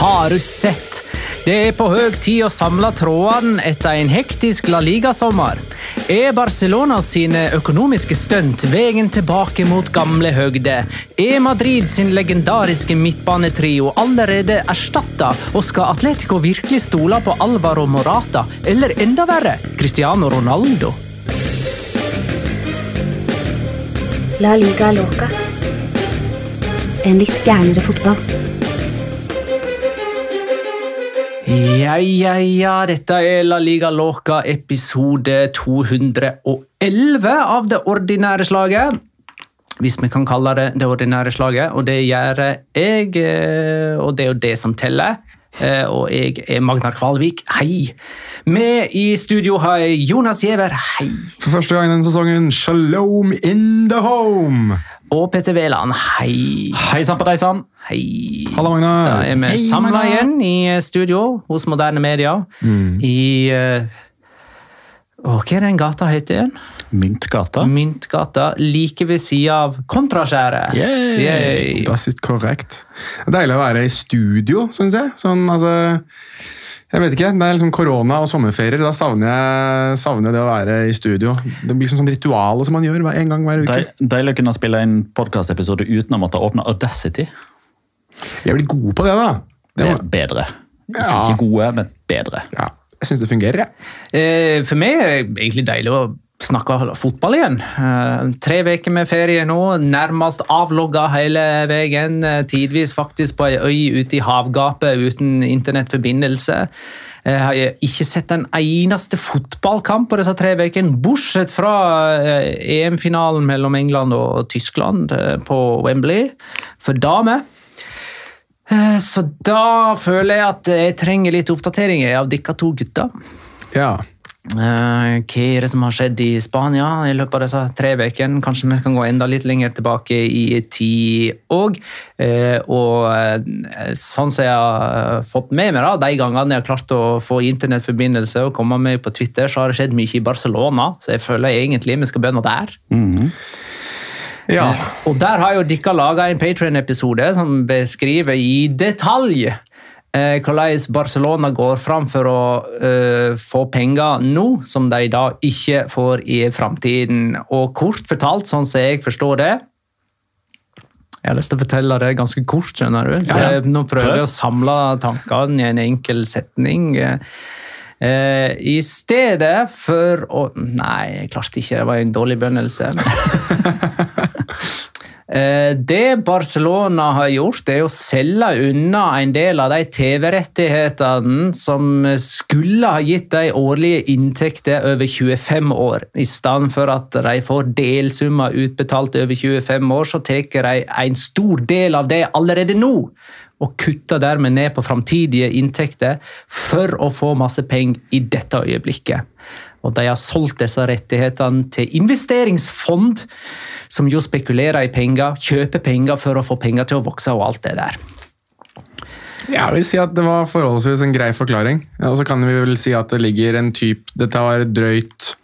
Har du sett? Det er på høy tid å samle trådene etter en hektisk La Liga-sommer. Er Barcelona sine økonomiske stunt veien tilbake mot gamle høgder? Er Madrid sin legendariske midtbanetrio allerede erstatta, og skal Atletico virkelig stole på Alvaro Morata, eller enda verre, Cristiano Ronaldo? La liga loca. En litt gærnere fotball. Ja, ja, ja, dette er La Liga Loca episode 211 av det ordinære slaget. Hvis vi kan kalle det det ordinære slaget, og det gjør jeg, eh, og det er jo det som teller. Eh, Og jeg er Magnar Kvalvik, hei. Med i studio har jeg Jonas Giæver, hei. For første gang denne sesongen, shalom in the home! Og Petter Wæland, hei. Hei sann på deg sann! Hei. Halla, Da er vi Hei, samla igjen i studio hos Moderne Media. I uh, Hva er den gata heter igjen? Myntgata. Myntgata, like ved sida av Kontraskjæret. Korrekt. Det er deilig å være i studio, syns jeg. Sånn, altså, jeg vet ikke, Det er liksom korona og sommerferier. Da savner jeg, savner jeg det å være i studio. Det blir liksom sånn ritual som man gjør en gang hver uke. Deilig å kunne spille en podkastepisode uten å måtte åpne Audacity. Jeg blir god på det, da. Det Det er bedre. Ja. ikke gode, men bedre. ja, jeg syns det fungerer, jeg. Ja. For meg er det egentlig deilig å snakke fotball igjen. Eh, Tre uker med ferie nå, nærmest avlogga hele veien. eh, Tidvis faktisk på ei øy ute i havgapet uten internettforbindelse. Jeg har ikke sett en eneste fotballkamp på disse tre ukene, bortsett fra eh, EM-finalen mellom England og Tyskland eh, på Wembley for damer. Eh, Så da føler jeg at jeg trenger litt oppdateringer av dere to gutter. Ja. Eh, Hva er det som har skjedd i Spania i løpet av disse tre ukene? Kanskje vi kan gå enda litt lenger tilbake i tid òg. Og uh, sånn som jeg har fått med meg da, de gangene jeg har klart å få internettforbindelse og komme meg på Twitter, så har det skjedd mye i Barcelona, så jeg føler egentlig vi skal begynne der. ja. Og der har jo dere laga en Patrion-episode som beskriver i detalj eh, hvordan Barcelona går fram for å eh, få penger nå, som de da ikke får i framtiden. Og kort fortalt, sånn som jeg forstår det, Jeg har lyst til å fortelle det ganske kort, skjønner du. Så Ja, ja. jeg- Nå prøver jeg å samle tankene i en enkel setning. Eh, I stedet for å Nei, jeg klarte ikke, det var en dårlig begynnelse. Eh, Det Barcelona har gjort, er å selge unna en del av de TV-rettighetene som skulle ha gitt de årlige inntekter over 25 år. I stedet for at de får delsummer utbetalt over 25 år, så tar de en stor del av det allerede nå. Og kutter dermed ned på framtidige inntekter for å få masse penger i dette øyeblikket. Og de har solgt disse rettighetene til investeringsfond, som jo spekulerer i penger, kjøper penger for å få penger til å vokse og alt det der. Jeg vil si at det var forholdsvis en grei forklaring. Og så kan vi vel si at det ligger en type Dette var drøyt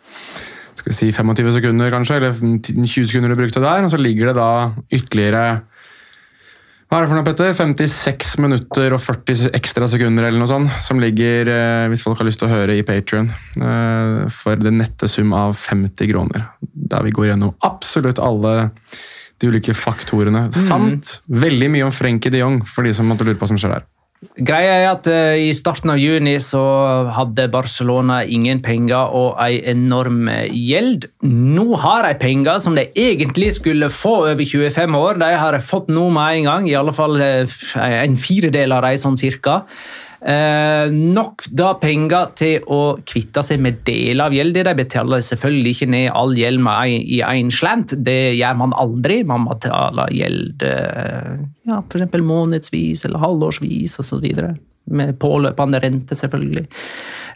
skal vi si 25 sekunder, kanskje, eller 20 sekunder du brukte der. Og så ligger det da ytterligere hva er det for noe, Petter? 56 minutter og 40 ekstra sekunder eller noe sånt, som ligger, eh, hvis folk har lyst til å høre, i Patrion. Eh, for den nette sum av 50 kroner. Der vi går gjennom absolutt alle de ulike faktorene. Samt veldig mye om Frenkie de Jong, for de som måtte lure på hva som skjer der. Greia er at uh, I starten av juni så hadde Barcelona ingen penger og en enorm eh, gjeld. Nå har de penger som de egentlig skulle få over 25 år. De har fått nå med en gang, i alle fall uh, en firedel av dem, sånn cirka. Eh, nok da penger til å kvitte seg med deler av gjelden. De betaler selvfølgelig ikke ned all gjeld med i én slant. Det gjør man aldri. Man må betale gjeld eh, ja, f.eks. månedsvis eller halvårsvis osv. Med påløpende rente, selvfølgelig.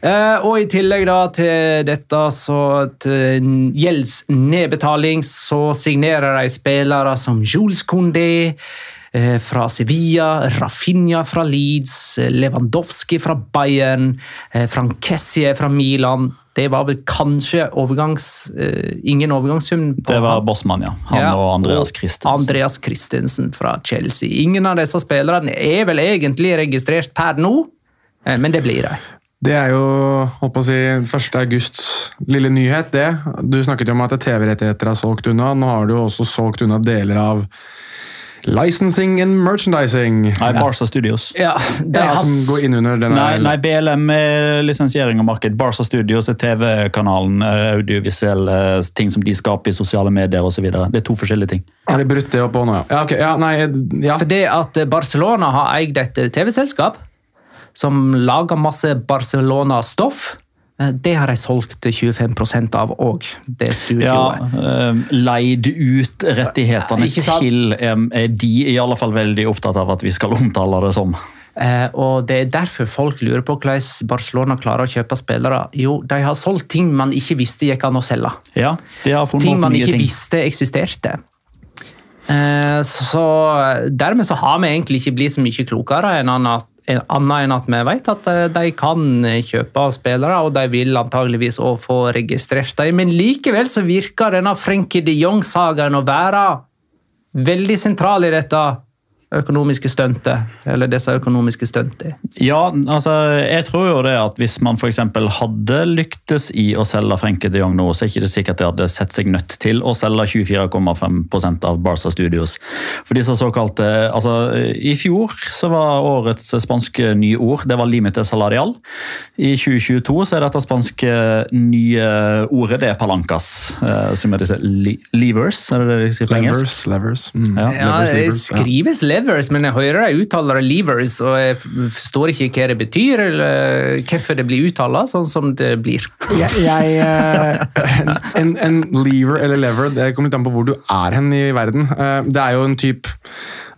Eh, og i tillegg da til dette, så til gjeldsnedbetaling, så signerer de spillere som Jules Condé fra Sevilla, Rafinha fra Leeds, eh, Lewandowski fra Bayern, eh, Frankessie fra Milan. Det var vel kanskje overgangs, eh, ingen overgangssum Det var. Bossmann, ja. Han Ja, og Andreas Christensen. Andreas Christensen fra Chelsea. Ingen av disse spillerne er vel egentlig registrert per nå, eh, men det blir de. Det er jo holdt på å si, 1. augusts lille nyhet, det. Du snakket jo om at TV-rettigheter er solgt unna. Nå har du også solgt unna deler av licensing and merchandising. Nei, Barca Studios. Ja, det er som går inn under denne Nei, nei, BLM er lisensiering og marked. Barca Studios er TV-kanalen, eh, audiovisuelle ting som de skaper i sosiale medier osv. Det er to forskjellige ting. Har de brutt det opp òg nå, ja? ja, okay. ja nei, ja. Fordi at Barcelona har eid et TV-selskap som lager masse Barcelona-stoff, eh, det har de solgt 25% av òg, det studioet. Ja, Leid ut rettighetene til eh, er de i alle fall veldig opptatt av at vi skal omtale det som. Eh, og Det er derfor folk lurer på hvordan Barcelona klarer å kjøpe spillere. Jo, de har solgt ting man ikke visste gikk an å selge. Ja, de har funnet Ting man ikke ting. visste eksisterte. Eh, så Dermed så har vi egentlig ikke blitt så mye klokere enn enn annet enn at vi vet at eh, de kan kjøpe spillere, og de vil antageligvis også få registrert dem. Men likevel så virker denne Frenkie de Jong-sagaen å være veldig sentral i dette økonomiske stuntet. Eller disse økonomiske stuntene? Ja, altså, jeg tror jo det at hvis man f.eks. hadde lyktes i å selge Frenke de Jong nå, så er ikke det sikkert de hadde sett seg nødt til å selge 24,5% av Barca Studios. For disse såkalte altså, I fjor så var årets spanske nye ord det var limite salarial. I 2022 så er dette spanske nye ordet det er palancas, eh, som er disse li levers, er det det de sier på engelsk? Levers, levers. Mm. Ja. Ja, Levers, levers, ja. skrives levers, men jeg hører de uttaler det levers, og jeg forstår ikke hva det betyr, eller hvorfor det blir uttala sånn som det blir. Jeg, jeg, eh, en, en lever eller lever, det kommer litt an på hvor du er hen i verden. Eh, Det er jo en type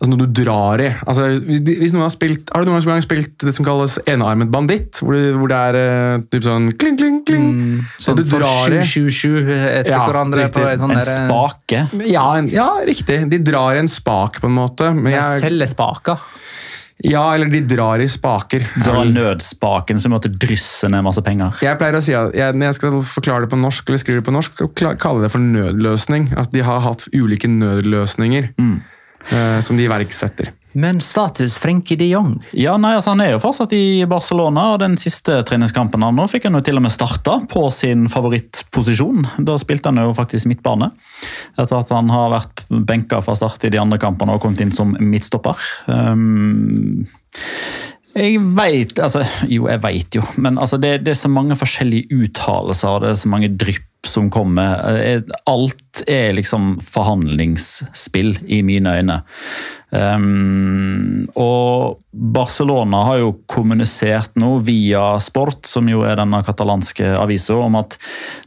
altså noe du drar i. Altså, hvis, hvis noen har, spilt, har du noen gang spilt det som kalles enarmet banditt? Hvor, det- hvor det er eh, typ sånn kling, kling, kling. Sånn du drar i. 7-7-7 etter Ja, hverandre riktig. på en sånn En derre- spake. Ja, en, ja, riktig. De drar i en spak, på en måte. Men De jeg, selger spaker. ja, eller de drar i spaker. Dra nødspaken som måtte drysse ned masse penger. Jeg pleier å si at jeg, Når jeg skal forklare det på norsk, eller skrive det på norsk, kalle kaller jeg det for nødløsning. At de har hatt ulike nødløsninger Mm. Eh, som de iverksetter. Men status Frenkie de Jong? Ja, nei, altså Han er jo fortsatt i Barcelona, og den siste treningskampen han nå fikk han jo til og med starta på sin favorittposisjon. Da spilte han jo faktisk midtbane, etter at han har vært benka fra start i de andre kampene og kommet inn som midtstopper. Um, jeg veit altså, Jo, jeg veit jo, men altså, det, det, er så mange forskjellige uttalelser og det er så mange drypp som kommer. Eh, alt er liksom forhandlingsspill i mine øyne. Um, og Barcelona har jo kommunisert nå via Sport, som jo er denne katalanske avisa, om at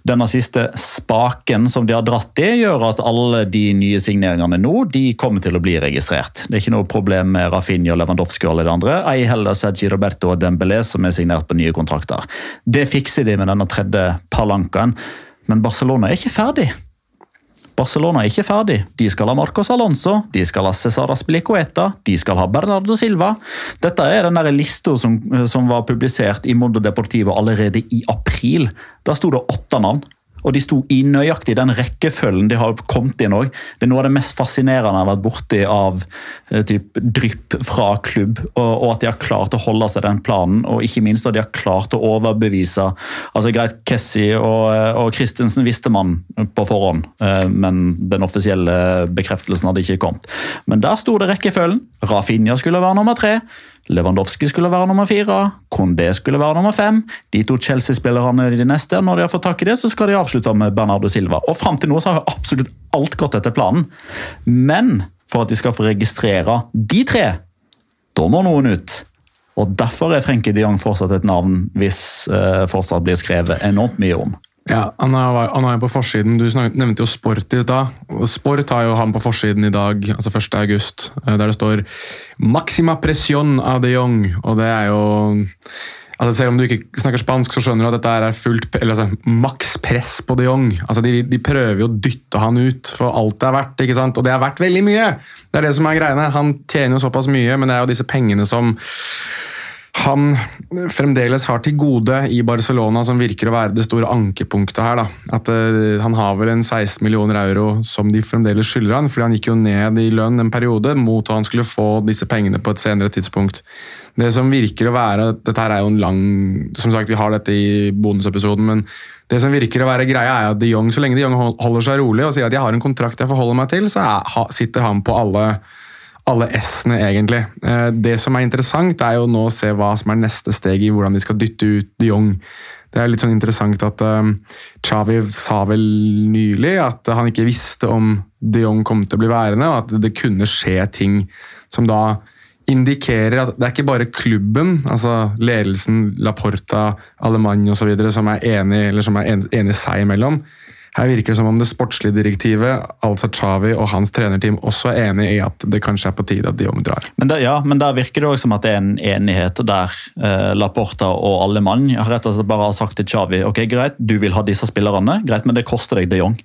denne siste spaken som de har dratt i, gjør at alle de nye signeringene nå de kommer til å bli registrert. Det er ikke noe problem med Rafinha, Lewandowski og alle de andre. Ei heller Sergi Roberto og Dembélé, som er signert på nye kontrakter. Det fikser de med denne tredje palankaen. Men Barcelona er ikke ferdig. Barcelona er ikke ferdig. De skal ha Marcos Alonso, de skal ha Cesar Aspilicueta, de skal ha Bernardo Silva. Dette er den lista som, som, var publisert i Mondo Deportivo allerede i april. Da sto det åtte navn. Og de sto i nøyaktig den rekkefølgen de har kommet inn òg. Det er noe av det mest fascinerende jeg har vært borti av eh, typ, drypp fra klubb. Og, og, at de har klart å holde seg den planen, og ikke minst at de har klart å overbevise altså Greit, Kessie og, eh, og Christensen visste man på forhånd, eh, men den offisielle bekreftelsen hadde ikke kommet. Men der sto det rekkefølgen. Rafinha skulle være nummer tre. Lewandowski skulle være nummer fire, Condé skulle være nummer fem. De to Chelsea-spillerne de neste, når de har fått tak i det, så skal de avslutte med Bernardo Silva. Og Fram til nå så har jo absolutt alt gått etter planen. Men for at de skal få registrere de tre, da må noen ut. Og Derfor er Frenkie de Jong fortsatt et navn hvis eh, fortsatt blir skrevet enormt mye om. Ja, Han er, er på forsiden. Du nevnte jo Sport i stad. Sport har jo han på forsiden i dag, altså 1. august, eh, der det står 'Maxima presión av de Jong'. Og det er jo altså Selv om du ikke snakker spansk, så skjønner du at dette er fullt, eller altså, maks press på de Jong. Altså, de, de, prøver jo å dytte han ut for alt det er verdt, ikke sant? og det er verdt veldig mye! Det er det som er greiene. Han tjener jo såpass mye, men det er jo disse pengene som han fremdeles har til gode i Barcelona, som virker å være det store ankepunktet her. Da. At uh, Han har vel en 16 millioner euro som de fremdeles skylder han, fordi han gikk jo ned i lønn en periode mot at han skulle få disse pengene på et senere tidspunkt. Det som virker å være Dette her er jo en lang Som sagt, vi har dette i bonusepisoden, men det som virker å være greia er at de Jong, så lenge de Jong holder seg rolig og sier at jeg har en kontrakt jeg forholder meg til, så er, sitter han på alle alle S-ene, egentlig. Eh, det som er interessant, er jo nå å se hva som er neste steg i hvordan de skal dytte ut de Jong. Det er litt sånn interessant at um, sa vel nylig at han ikke visste om de Jong kom til å bli værende, og at det kunne skje ting som da indikerer at det er ikke bare klubben, altså ledelsen, Laporta, Alemany osv., som er enig, eller som er enig seg imellom. Her virker det som om det sportslige direktivet, altså Chavi og hans trenerteam, også er enig i at det kanskje er på tide at de omdrar. Men der, ja, men der virker det også som at det er en enighet der eh, Laporta og alle mann har rett og slett bare sagt til Chavi ok, greit, du vil ha disse spillerne, greit, men det koster deg de Jong.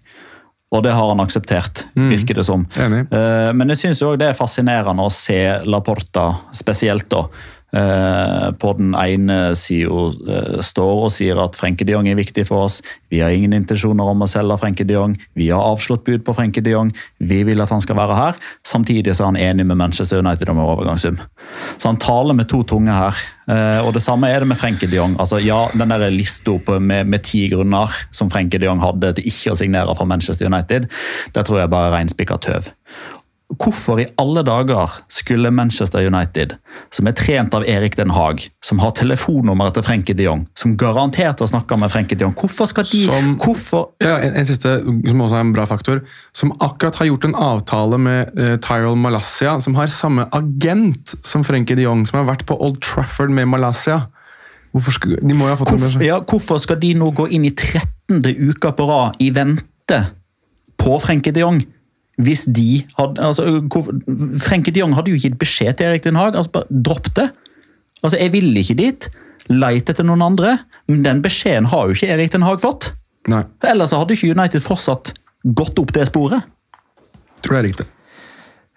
Og det har han akseptert, mm. virker det som. Enig. Eh, men jeg syns òg det er fascinerende å se Laporta spesielt, da på den ene sida eh, står og sier at Frenke de Jong er viktig for oss. Vi har ingen intensjoner om å selge Frenke de Jong. Vi har avslått bud på Frenke de Jong. Vi vil at han skal være her. Samtidig så er han enig med Manchester United om overgangssum. Så han taler med to tunger her. Eh, og Det samme er det med Frenke de Jong. Altså, ja, den der lista med, med, ti grunner som Frenke de Jong hadde til ikke å signere for Manchester United, det tror jeg bare er reinspikka tøv. Hvorfor i alle dager skulle Manchester United, som er trent av Erik Den Haag, som har telefonnummeret til Frenkie de Jong, som garantert har snakka med Frenkie de Jong Hvorfor skal de som, hvorfor? Ja, en, en, siste, som også er en bra faktor. Som akkurat har gjort en avtale med uh, Tyrell Malaysia, som har samme agent som Frenkie de Jong, som har vært på Old Trafford med Malaysia. Hvorfor skal, de må jo ha fått hvorfor, ja, hvorfor skal de nå gå inn i 13. uka på rad i vente på Frenkie de Jong? Hvis de hadde altså, Frenke de Jong hadde jo gitt beskjed til Erik Den Haag. altså bare Dropp det. Altså, Jeg ville ikke dit. Leit etter noen andre. Men den beskjeden har jo ikke Erik Den Haag fått. Nei. Ellers hadde ikke United fortsatt gått opp det sporet. Tror det er riktig.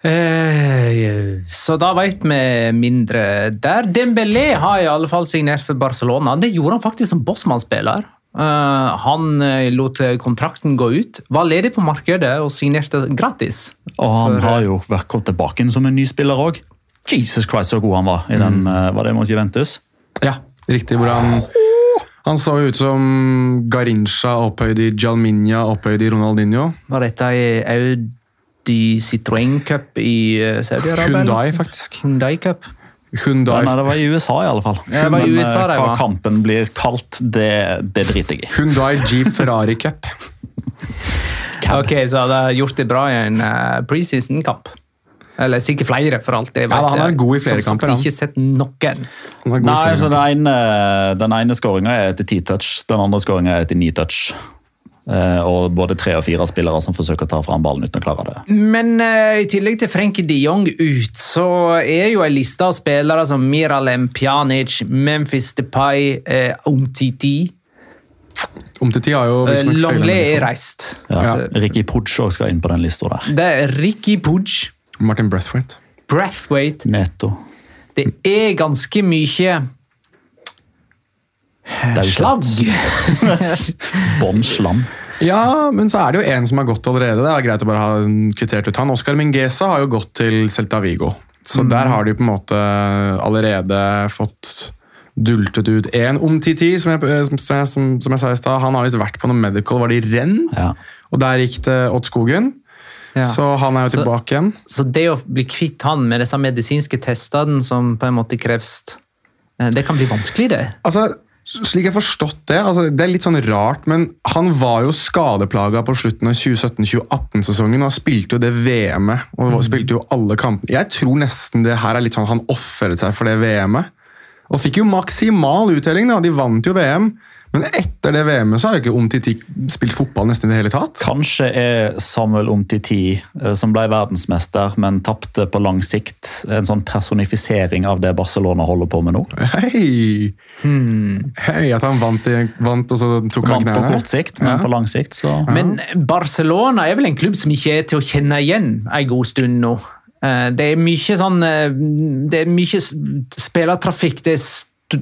Eh, så da veit vi mindre der. Dembélé har i alle fall signert for Barcelona. Det gjorde han faktisk som bossmannsspiller. Uh, han uh, lot kontrakten gå ut, var ledig på markedet og signerte gratis. Og han har jo vært kommet tilbake som en ny spiller òg. Jesus Christ, så god han var i den, eh, var det mot Juventus. Ja, riktig. Hvor han, han så ut som Garincha opphøyd i Jalminia opphøyd i Ronaldinho. Var dette i Audi Citroën Cup i eh, Saudi-Arabia? Hundai, Hyundai, faktisk. Hyundai Cup. Hyundai, Nei, det var i USA, i alle fall. Ja, det var i Men USA eh, hva var. kampen blir kalt, det, det driter jeg i. Hyundai Jeep Ferrari Cup. Ok, Så hadde jeg gjort det bra i en eh, preseason-kamp. Eller sikkert flere, for alt jeg vet. Ja, han er god i flere Som kamper, han. ikke sett noen. Han god Nei, så. Den ene, den ene skåringa er etter ti touch, den andre skåringa er etter ni touch. Eh, og både tre og fire spillere som forsøker å ta fram ballen uten å klare det. Men uh, i tillegg til Frenkie de Jong ut, så er jo en liste av spillere som Miralem Pjanic, Memphis Depay, eh, Umtiti Omtiti har jo Longley er reist. Ja. Ricky Pucci òg skal inn på den lista der. Det er Ricky Pudge, Martin Breathwaite. Brathwaite. Neto. Det er ganske mye slagg. Bånn slam. Ja, men så er det jo en som har gått allerede. Det er greit å bare ha kvittert ut han. Oscar Mingesa har jo gått til Celta Vigo. Så der har de på en måte allerede fått dultet ut én. Omtiti, som som, jeg- som, som jeg sa i stad, han har visst vært på noe medical, var det i renn? Ja. Og der gikk det åt skogen. Ja. Så han er jo Så- tilbake igjen. Så det å bli kvitt han med disse medisinske testene som på en måte kreves, eh, det kan bli vanskelig, det. Altså, slik jeg forstått det, altså, det er litt sånn rart, men han var jo skadeplaga på slutten av 2017-2018-sesongen og spilte jo det VM-et. og spilte jo alle kampene. Jeg tror nesten det her er litt sånn han ofret seg for det VM-et. Og fikk jo maksimal uttelling, da. De vant jo VM. Men etter det VM-et så har jo ikke Omtiti spilt fotball nesten i det hele tatt. Kanskje er Samuel Umtiti, eh, som ble verdensmester, men tapte på lang sikt, en sånn personifisering av det Barcelona holder på med nå. Hei! Hei, At han vant, i, vant og så tok han knærne? Vant på kort sikt, men Ja. på lang sikt så Men Barcelona er vel en klubb som ikke er til å kjenne igjen en god stund nå. Eh, Det er mye sånn eh, Det er mye spillertrafikk. Det er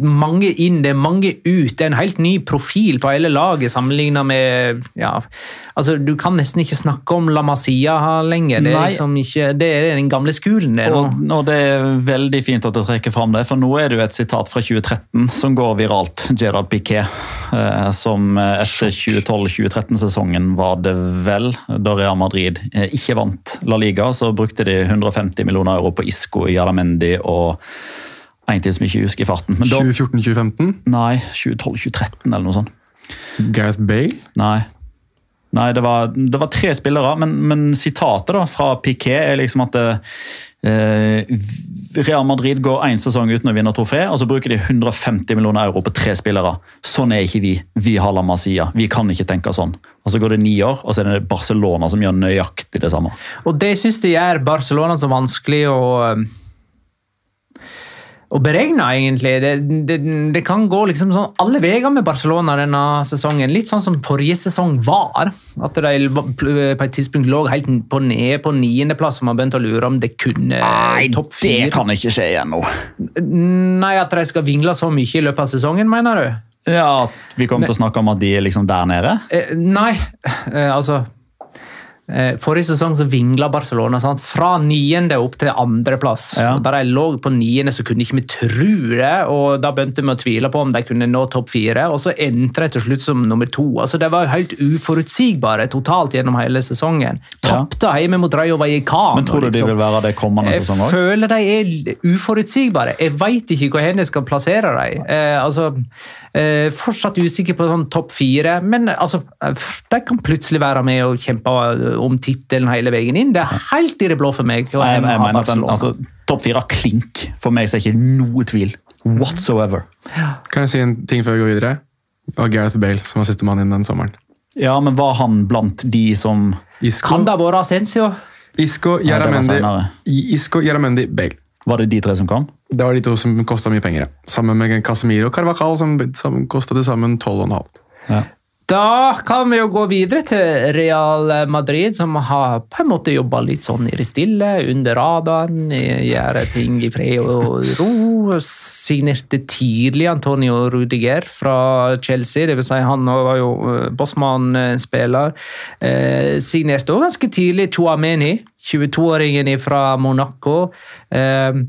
mange inn, det er mange ut. Det er en helt ny profil på hele laget sammenlignet med ja, altså Du kan nesten ikke snakke om La Masia lenger. Det er, liksom ikke, det er den gamle skolen. det. Og, og det er veldig fint at du trekker fram det, for nå er det jo et sitat fra 2013 som går viralt. Gerard Piquet, eh, som eh, etter 2012-2013-sesongen var det vel, da Real Madrid eh, ikke vant La Liga, så brukte de 150 millioner euro på Isco, Jaramendi og en til som jeg ikke husker i farten. 2014-2015. nei, 2012-2013 eller noe sånt. Gareth Bale. Nei. Nei, det var, det var tre spillere, men, men sitatet da fra Piquet er liksom at eh, Real Madrid går én sesong uten å vinne trofé, og så bruker de 150 millioner euro på tre spillere. Sånn er ikke vi. Vi har La Masia. Vi kan ikke tenke sånn. Og Så går det ni år, og så er det Barcelona som gjør nøyaktig det samme. Og det syns de gjør Barcelona så vanskelig å å beregna, egentlig. Det, det, det kan gå liksom sånn alle veier med Barcelona denne sesongen. Litt sånn som forrige sesong var. At de på et tidspunkt lå helt på ned på niendeplass, og man begynte å lure om det kunne topp fire. ikke skje igjen nå. Nei, at de skal vingle så mye i løpet av sesongen, mener du? Ja, at Vi kommer til å snakke om at de er liksom der nede? Eh, nei, eh, altså Forrige sesong så vingla Barcelona sant? fra niende opp til andreplass. Ja. Da de lå på niende, så kunne ikke vi tro det, og da begynte vi å tvile på om de kunne nå topp fire. Og så endte de til slutt som nummer to. Altså, De var helt uforutsigbare totalt gjennom hele sesongen. Tapte hjemme mot Rayo Vallecano. Men tror du de liksom. vil være det kommende sesong òg? føler de er uforutsigbare. Jeg veit ikke hvor jeg skal plassere dem. Eh, altså, eh, fortsatt usikker på sånn topp fire, men altså, eh, de kan plutselig være med og kjempe om tittelen hele veien inn. Det er helt i det blå for meg. Jeg, jeg mener at den, altså, Topp fire klink. For meg så er det ikke noe tvil. Whatsoever. Kan jeg si en ting før vi går videre? Og Gareth Bale, som var sistemann inn den sommeren. Ja, men var han blant de som Isco, Kan det ha vært Ascencio? Isco, Jaramendi, Bale. Var det de tre som kom? Det var de to som kosta mye penger. ja. Sammen med Casemiro og Carvacal, som, som kosta til sammen 12,5. Ja. Da kan vi jo gå videre til Real Madrid, som har på en måte jobba litt sånn i det stille, under radaren, gjør ting i fred og ro. Signerte tidlig Antonio Rudiger fra Chelsea, dvs. Si han var jo eh, Bossmann-spiller. Eh, signerte også ganske tidlig Chouameni, 22-åringen fra Monaco. Eh,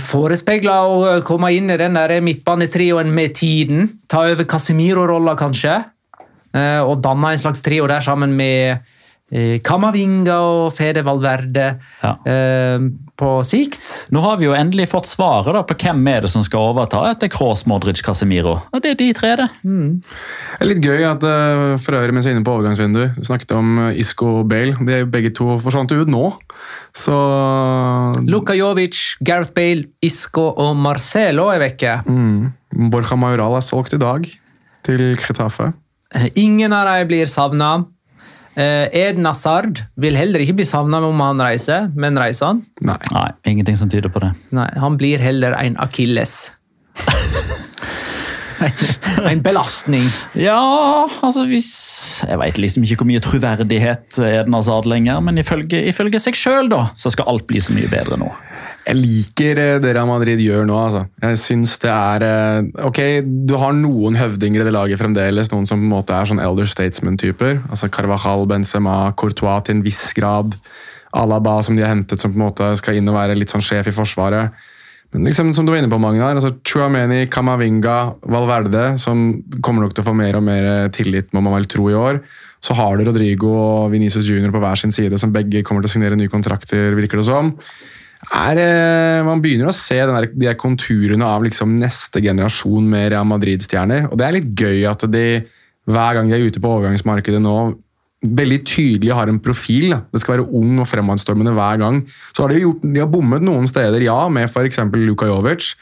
forespeila å komme inn i den midtbanetrioen med tiden. Ta over Casemiro-rolla, kanskje. Eh, og danne en slags trio der sammen med eh, Kamavinga og Fede Valverde Ja. eh, på sikt. Nå har vi jo endelig fått svaret da på hvem er det som skal overta etter Kroos, Modric, Casemiro. Og det er de tre, det. Det er litt gøy at eh, for øvrig mens vi er inne på overgangsvinduet, vi snakket om eh, Isco og Bale. De er begge to forsvant ut nå. Så Luka Jovic, Gareth Bale, Isco og Marcelo er vekke. mm, Borja Majoral er solgt i dag til Cretafe. Eh, Ingen av dem blir savna. Eden Hazard vil heller ikke bli savna om han reiser, men reiser han? Nei. Nei, ingenting som tyder på det. Nei, han blir heller en akilles. en belastning. Ja, altså hvis Jeg veit liksom ikke hvor mye troverdighet Eden Hazard lenger, men ifølge, ifølge seg sjøl så skal alt bli så mye bedre nå. Jeg liker eh, det Real Madrid gjør nå. altså. Jeg synes det er eh, Ok, du har noen høvdinger i det laget fremdeles. Noen som på en måte er sånn elder statesman-typer. altså Carvajal, Benzema, Courtois til en viss grad. Alaba som de har hentet som på en måte skal inn og være litt sånn sjef i forsvaret. Men liksom, som du var inne på, Magnar, altså Chuameni, Camavinga, Valverde, som kommer nok til å få mer og mer eh, tillit, må man vel tro, i år. Så har du Rodrigo og Vinicius Junior på hver sin side, som begge kommer til å signere nye kontrakter, virker det som. Er, eh, man begynner å se der, de konturene av liksom neste generasjon med Real Madrid-stjerner. Og det er litt gøy at de hver gang de er ute på overgangsmarkedet nå, veldig tydelig har en profil. Det skal være ung og fremadstormende hver gang. Så har de, gjort, de har bommet noen steder, ja, med f.eks. Luka Jovic.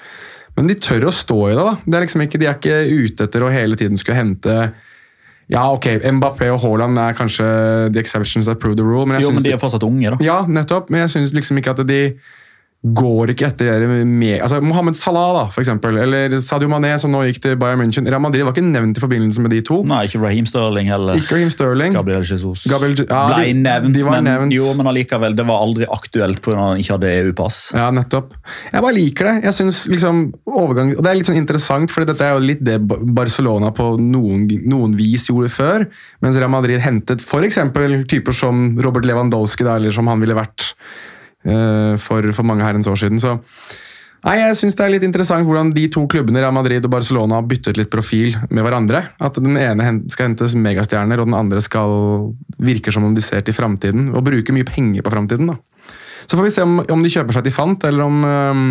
Men de tør å stå i det. da. Det er liksom ikke, de er ikke ute etter å hele tiden skulle hente ja, ok, Mbappé og Haaland er kanskje the exceptions that prove the rule. Men jeg Jo, men de de- er fortsatt unge, da. ja, nettopp. Men jeg syns liksom ikke at de går ikke etter med, altså Mohammed Salah, da, for eksempel, eller Sadio Mané, som nå gikk til Bayern München. Real Madrid var ikke nevnt i forbindelse med de to. Nei, ikke Raheem Sterling heller. Ikke Raheem Sterling. Gabriel Jesus Gabriel ja, ble nevnt, de var men, nevnt. Jo, men allikevel, det var aldri aktuelt pga. han ikke hadde EU-pass. Ja, nettopp. Jeg bare liker det. Jeg synes liksom overgang, og Det er litt sånn interessant, for dette er jo litt det Barcelona på noen, noen vis gjorde før. Mens Real Madrid hentet f.eks. typer som Robert Lewandowski, da, eller som han ville vært for, for mange herrens år siden. Så Nei, jeg synes Det er litt interessant hvordan de to klubbene Real Madrid og Barcelona har byttet litt profil med hverandre. At Den ene skal hentes megastjerner, og den andre skal virker som om de ser til framtiden. Og bruker mye penger på framtiden. Så får vi se om, om de kjøper seg til fant, eller om um,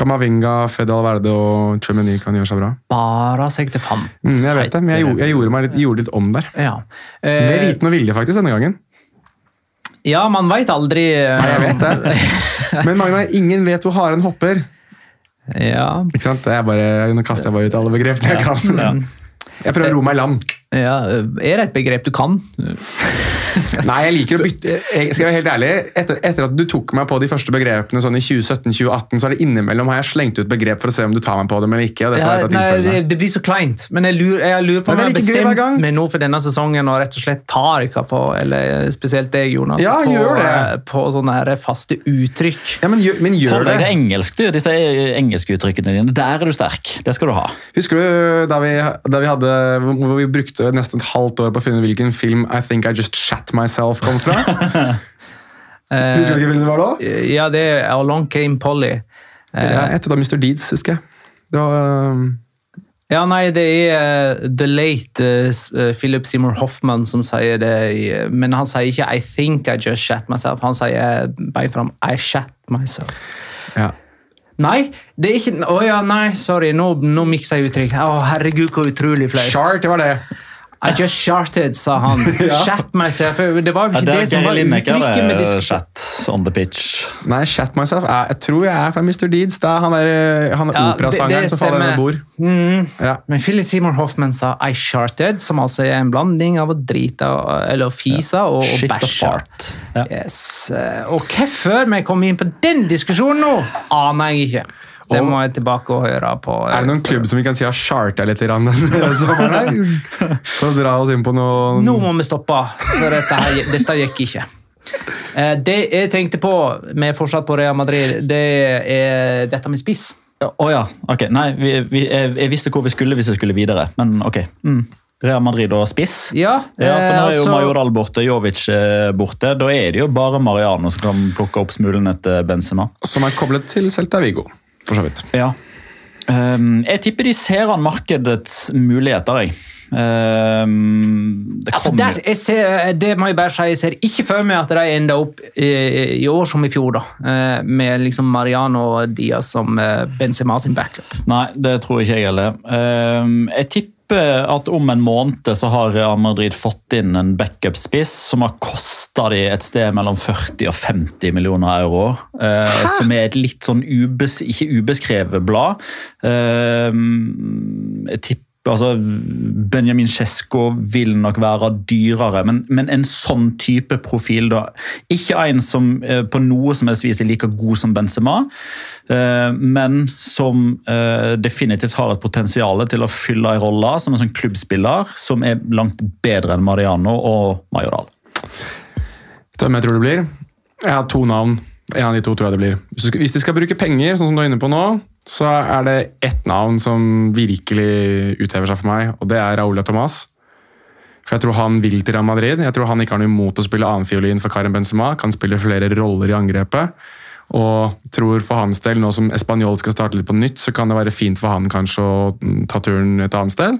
Kamavinga, Fede Alverde og Chumeny kan gjøre seg bra. Spara seg til fant. Mm, jeg vet det, men jeg, gjorde- jeg gjorde, litt, gjorde litt om der. Ja. Med Eh, viten og vilje, faktisk, denne gangen. Ja, man veit aldri eh, Nei, jeg vet det. Men Magna, ingen vet hvor haren hopper. Ja, Ikke sant? Bare, nå kaster jeg bare ut alle begrepene jeg kan. Jeg prøver å ro meg i land. Ja, Er det et begrep du kan? Nei, jeg liker å bytte jeg Skal være helt ærlig, etter, etter at du tok meg på de første begrepene sånn i 2017-2018, så er det innimellom har jeg slengt ut begrep for å se om du tar meg på dem eller ikke. og dette Ja, nei, det, det blir så kleint. Men jeg lurer, jeg lurer på om jeg har bestemt meg nå for denne sesongen og rett og slett tar dere på, eller spesielt deg, Jonas, Ja, på, gjør det. eh, på sånne her faste uttrykk. Ja, men gjør, men gjør Hold det. deg til engelsk, du. Disse engelske uttrykkene dine. Der er du sterk. Det skal du ha. Husker du da vi, da vi hadde hvor vi brukte nesten et halvt år på å finne hvilken film I Think I Just Shat Myself kom fra? Eh, Husker du hvilken film det var da? ja, det er Along Came Polly. Ja, et av Mr. Deeds, husker jeg. Det var, um, Ja, nei, det er uh, The Late uh, eh, Philip Seymour Hoffman som sier det, i- men han sier ikke I think I just shat myself. Han sier bare fram I shat myself. ja. Nei, det er ikke Å ja, nei, sorry. Nå, nå miksa jeg uttrykk. Å, herregud, hvor utrolig flaut. Chart, det var det. I just sharted, sa han. Shat myself. Det var jo Ja, ikke det det er som var uttrykket med det er chat on the pitch. Nei, Shat Myself Jeg tror jeg er fra Mr. Deeds. Det er han, der, han er Ja, det- operasangeren det som faller over bord. Mm. Ja. Men Philip Seymour Hoffman sa I sharted, som altså er en blanding av å drite og- eller å fise og, og bæsje. Ja. Yes. eh, Og hvorfor vi kom inn på den diskusjonen nå, aner jeg ikke. Det må jeg tilbake og høre på. Er det noen klubb som vi kan si har charta litt grann denne sommeren? For å dra oss inn på noe Nå må vi stoppe, for dette, her, dette gikk ikke. Eh, Det jeg tenkte på, med fortsatt på Real Madrid, det er dette med spiss. Å ja. Ok. Nei, vi, vi, jeg, jeg visste hvor vi skulle hvis jeg skulle videre, men ok. Mm. Real Madrid og spiss. Ja, Ja, for nå er jo altså- Majoral borte, Jovic eh, borte. Da er det jo bare Mariano som kan plukke opp smulene etter Benzema. Som er koblet til Celta Vigo, for så vidt. Ja. Ehm, jeg tipper de ser an markedets muligheter, jeg. Ehm, det Ja, der, jeg ser, det må jeg bare si, jeg ser ikke for meg at de ender opp i, i år som i fjor, da. eh, Med liksom Mariano og Diaz som eh, Benzema sin backup. Nei, det tror ikke jeg heller. Ehm, jeg tipper at om en måned så har Real Madrid fått inn en backup-spiss som har kosta de et sted mellom 40 og 50 millioner euro. eh, som er et litt sånn ubes, ikke ubeskrevet blad. Eh, jeg tipper Altså, Benjamin Cesco vil nok være dyrere, men, men en sånn type profil, da. Ikke en som eh, på noe som helst vis er like god som Benzema, eh, men som eh, definitivt har et potensial til å fylle en rolle som en sånn klubbspiller som er langt bedre enn Mariano og Majoral. Hvem jeg tror det blir? Jeg har to navn. En av de to tror jeg det blir. Hvis, de skal bruke penger, sånn som du er inne på nå, så er det ett navn som virkelig uthever seg for meg, og det er Raúl Tomàs. For jeg tror han vil til Real Madrid. Jeg tror han ikke har noe imot å spille annenfiolin for Karim Benzema. Kan spille flere roller i angrepet. Og tror for hans del, nå som Español skal starte litt på nytt, så kan det være fint for han kanskje å ta turen et annet sted.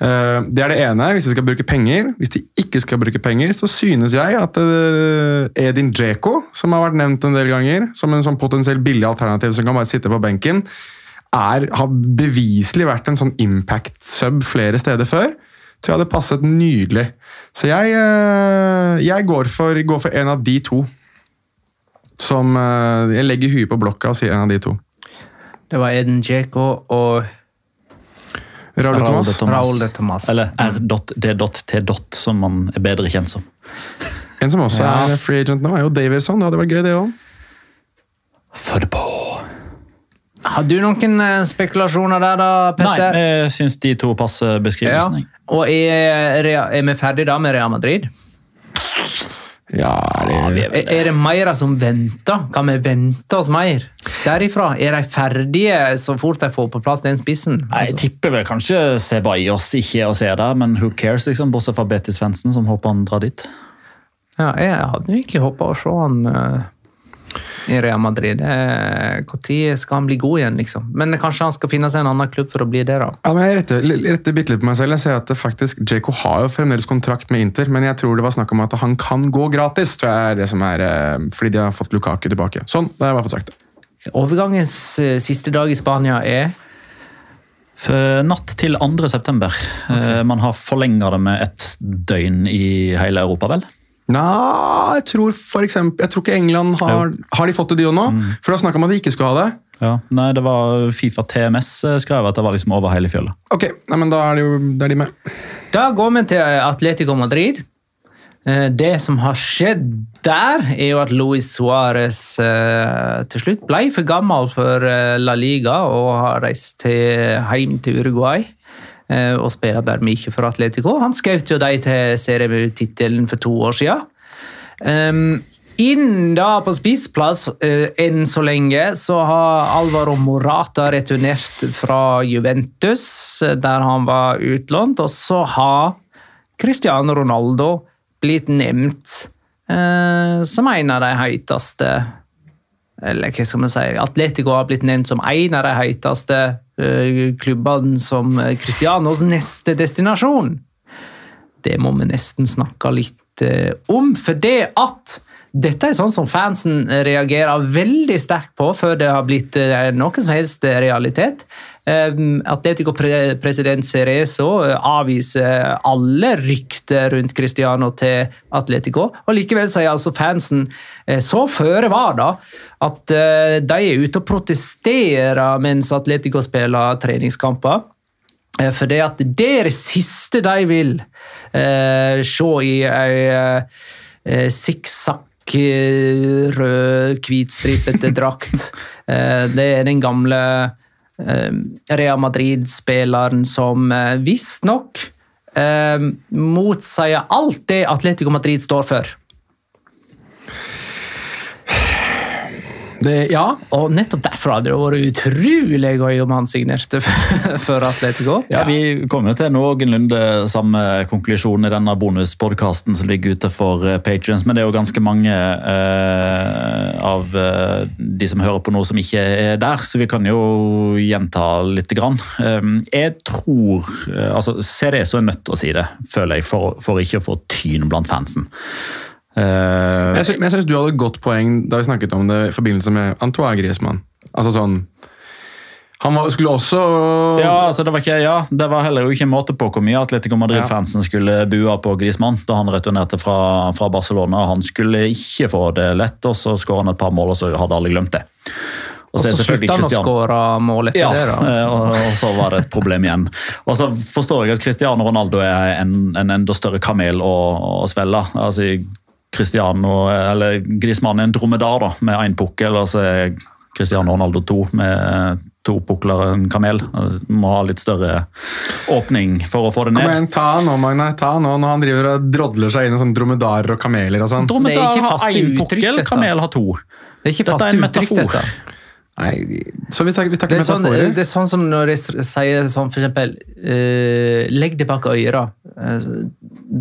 Eh, Det er det ene, hvis de skal bruke penger. Hvis de ikke skal bruke penger, så synes jeg at eh, Edin Djeko, som har vært nevnt en del ganger, som en sånn potensielt billig alternativ som kan bare sitte på benken, er, har beviselig vært en sånn impact-sub flere steder før. Så jeg hadde passet nydelig. Så jeg, eh, jeg går, for, går for en av de to. Som Jeg legger huet på blokka og sier en av de to. Det var Eden Djeko og Raúl de Tomas Tomàs. de Tomàs. Eller R.D.T. som man er bedre kjent som. En som også Ja. er free agent nå, er jo Davison, Det hadde vært gøy, det òg. Det på! Har du noen eh, spekulasjoner der, da, Petter? Nei, jeg syns de to passer beskrivelsen. Ja. Og er, er vi ferdige da med Real Madrid? Ja, er det Er, er det mer som venter? Kan vi vente oss mer derifra? Er de ferdige så fort de får på plass den spissen? Nei, Jeg Altså, tipper vel kanskje Sebajos ikke å se der, men who cares, liksom, bortsett fra Betty Svendsen, som håper han drar dit. ja, jeg hadde virkelig håpa å se han eh, i Real Madrid. Når skal han bli god igjen, liksom? Men kanskje han skal finne seg en annen klubb for å bli det, da. Ja, men Jeg retter, retter bitte litt på meg selv. Jeg ser at det faktisk, Djeko har jo fremdeles kontrakt med Inter, men jeg tror det var snakk om at han kan gå gratis. tror jeg er det som er, eh, Fordi de har fått Lukaku tilbake. Sånn, da har jeg bare fått sagt det. Overgangens eh, siste dag i Spania er natt til 2. september. Okay. Man har forlenga det med et døgn i hele Europa, vel? Nei, jeg tror for eksempel, jeg tror ikke England har Har de fått det, de òg nå? For da snakka man om at de ikke skulle ha det. Ja, Nei, det var Fifa TMS eh, skrev at det var liksom over hele fjøla. Ok, nei, men da er de, jo, det er de med. Da går vi til Atletico Madrid. Eh, Det som har skjedd der, er jo at Luis Suárez eh, til slutt ble for gammel for La Liga og har reist til, hjem til Uruguay. Eh, Og spiller dermed ikke for Atletico. Han skjøt jo dem til serietittelen for to år siden. Um, inn da på spissplass uh, enn så lenge, så har Alvaro Morata returnert fra Juventus, eh, der han var utlånt. Og så har Cristiano Ronaldo blitt nevnt uh, som en av de heiteste Eller hva skal man si Atletico har blitt nevnt som en av de heiteste eh, klubbene som Christianos Cristianos neste destinasjon. Det må vi nesten snakke litt eh, om, for det at dette er sånn som fansen reagerer veldig sterkt på før det har blitt noen noe som helst realitet. Eh, Atletico-president Cerezo eh, avviser alle rykter rundt Cristiano til Atletico. og Likevel så er altså fansen eh, så føre var da, at eh, de er ute og protesterer mens Atletico spiller treningskamper. Eh, For det, at det er det siste de vil eh, se i ei eh, sikksakk eh, rød, hvitstripete drakt. Eh, det er den gamle eh, Real Madrid-spilleren som eh, visstnok eh, motsier alt det Atletico Madrid står for. Det, ja. Og nettopp derfor hadde det vært utrolig gøy om han signerte for Atletico. Ja, Vi kommer jo til noenlunde samme konklusjon i denne bonuspodkasten som ligger ute for eh, patrions, men det er jo ganske mange eh, av eh, de som hører på nå som ikke er der, så vi kan jo gjenta litt. Grann. Eh, jeg tror eh, altså CDS er nødt til å si det, føler jeg, for, for ikke å få tyn blant fansen. Eh, Jeg sy- men jeg syns du hadde et godt poeng da vi snakket om det i forbindelse med Antoine Griezmann. Altså sånn Han var, skulle også Ja, altså det var ikke, ja, det var heller ikke en måte på hvor mye Atletico Madrid-fansen skulle bue på Griezmann da han returnerte fra, fra Barcelona. Han skulle ikke få det lett, og så skåret han et par mål, og så hadde alle glemt det. Og så slutta han å skåre mål etter Ja, det. da. eh, og, og så var det et problem igjen. Og så forstår jeg at Cristiano Ronaldo er en, en enda større kamel å, å svelge. Altså, Cristiano, eller Griezmann er en dromedar da, med én pukkel, og så er Cristiano Ronaldo to med to pukler og en kamel. Altså, Må ha litt større åpning for å få det Kom ned. igjen, ta nå, Magne. Ta nå når han driver og drodler seg inn i sånn dromedarer og kameler og sånn. Det er Dromedar har én pukkel, dette. kamel har to. Det er ikke Dette fast er en uttrykk, dette. Nei, så vi tar, vi Det er, sånn, metaforer. det er sånn som når jeg sier sånn, for eksempel eh, Legg det bak øret. Eh,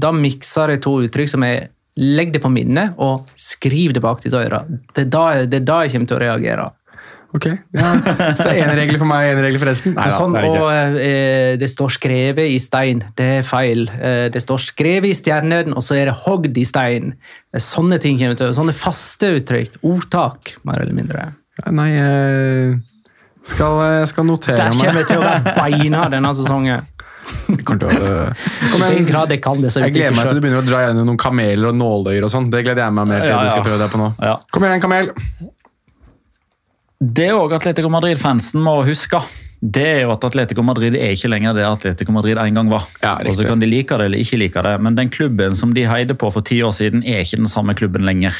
da mikser jeg to uttrykk som er Legg det på minnet og skriv det bak ditt øre. Det er da, det er da jeg kommer til å reagere. Ok, ja. Så det er én regel for meg og én regel for resten? Nei, da, sånn, det det og eh, det står skrevet i stein. Det er feil. Eh, det står skrevet i stjernen, og så er det hogd i stein. Eh, Sånne ting kommer til Sånne faste uttrykk. Ordtak, mer eller mindre. Nei, jeg skal, jeg skal notere Der kommer jeg til å være beina denne sesongen. Jeg kommer til å, Kom igjen. grad jeg kan disse Jeg gleder meg til du begynner å dra gjennom noen kameler og nåløyer og sånn. Det gleder jeg meg mer til Ja, du skal prøve deg på nå. Ja. Kom igjen, kamel! Det òg Atletico Madrid-fansen må huske. Det er jo at Atletico Madrid er ikke lenger det Atletico Madrid en gang var. Ja, og så kan de like det eller ikke like det, men den klubben som de heide på for ti år siden, er ikke den samme klubben lenger.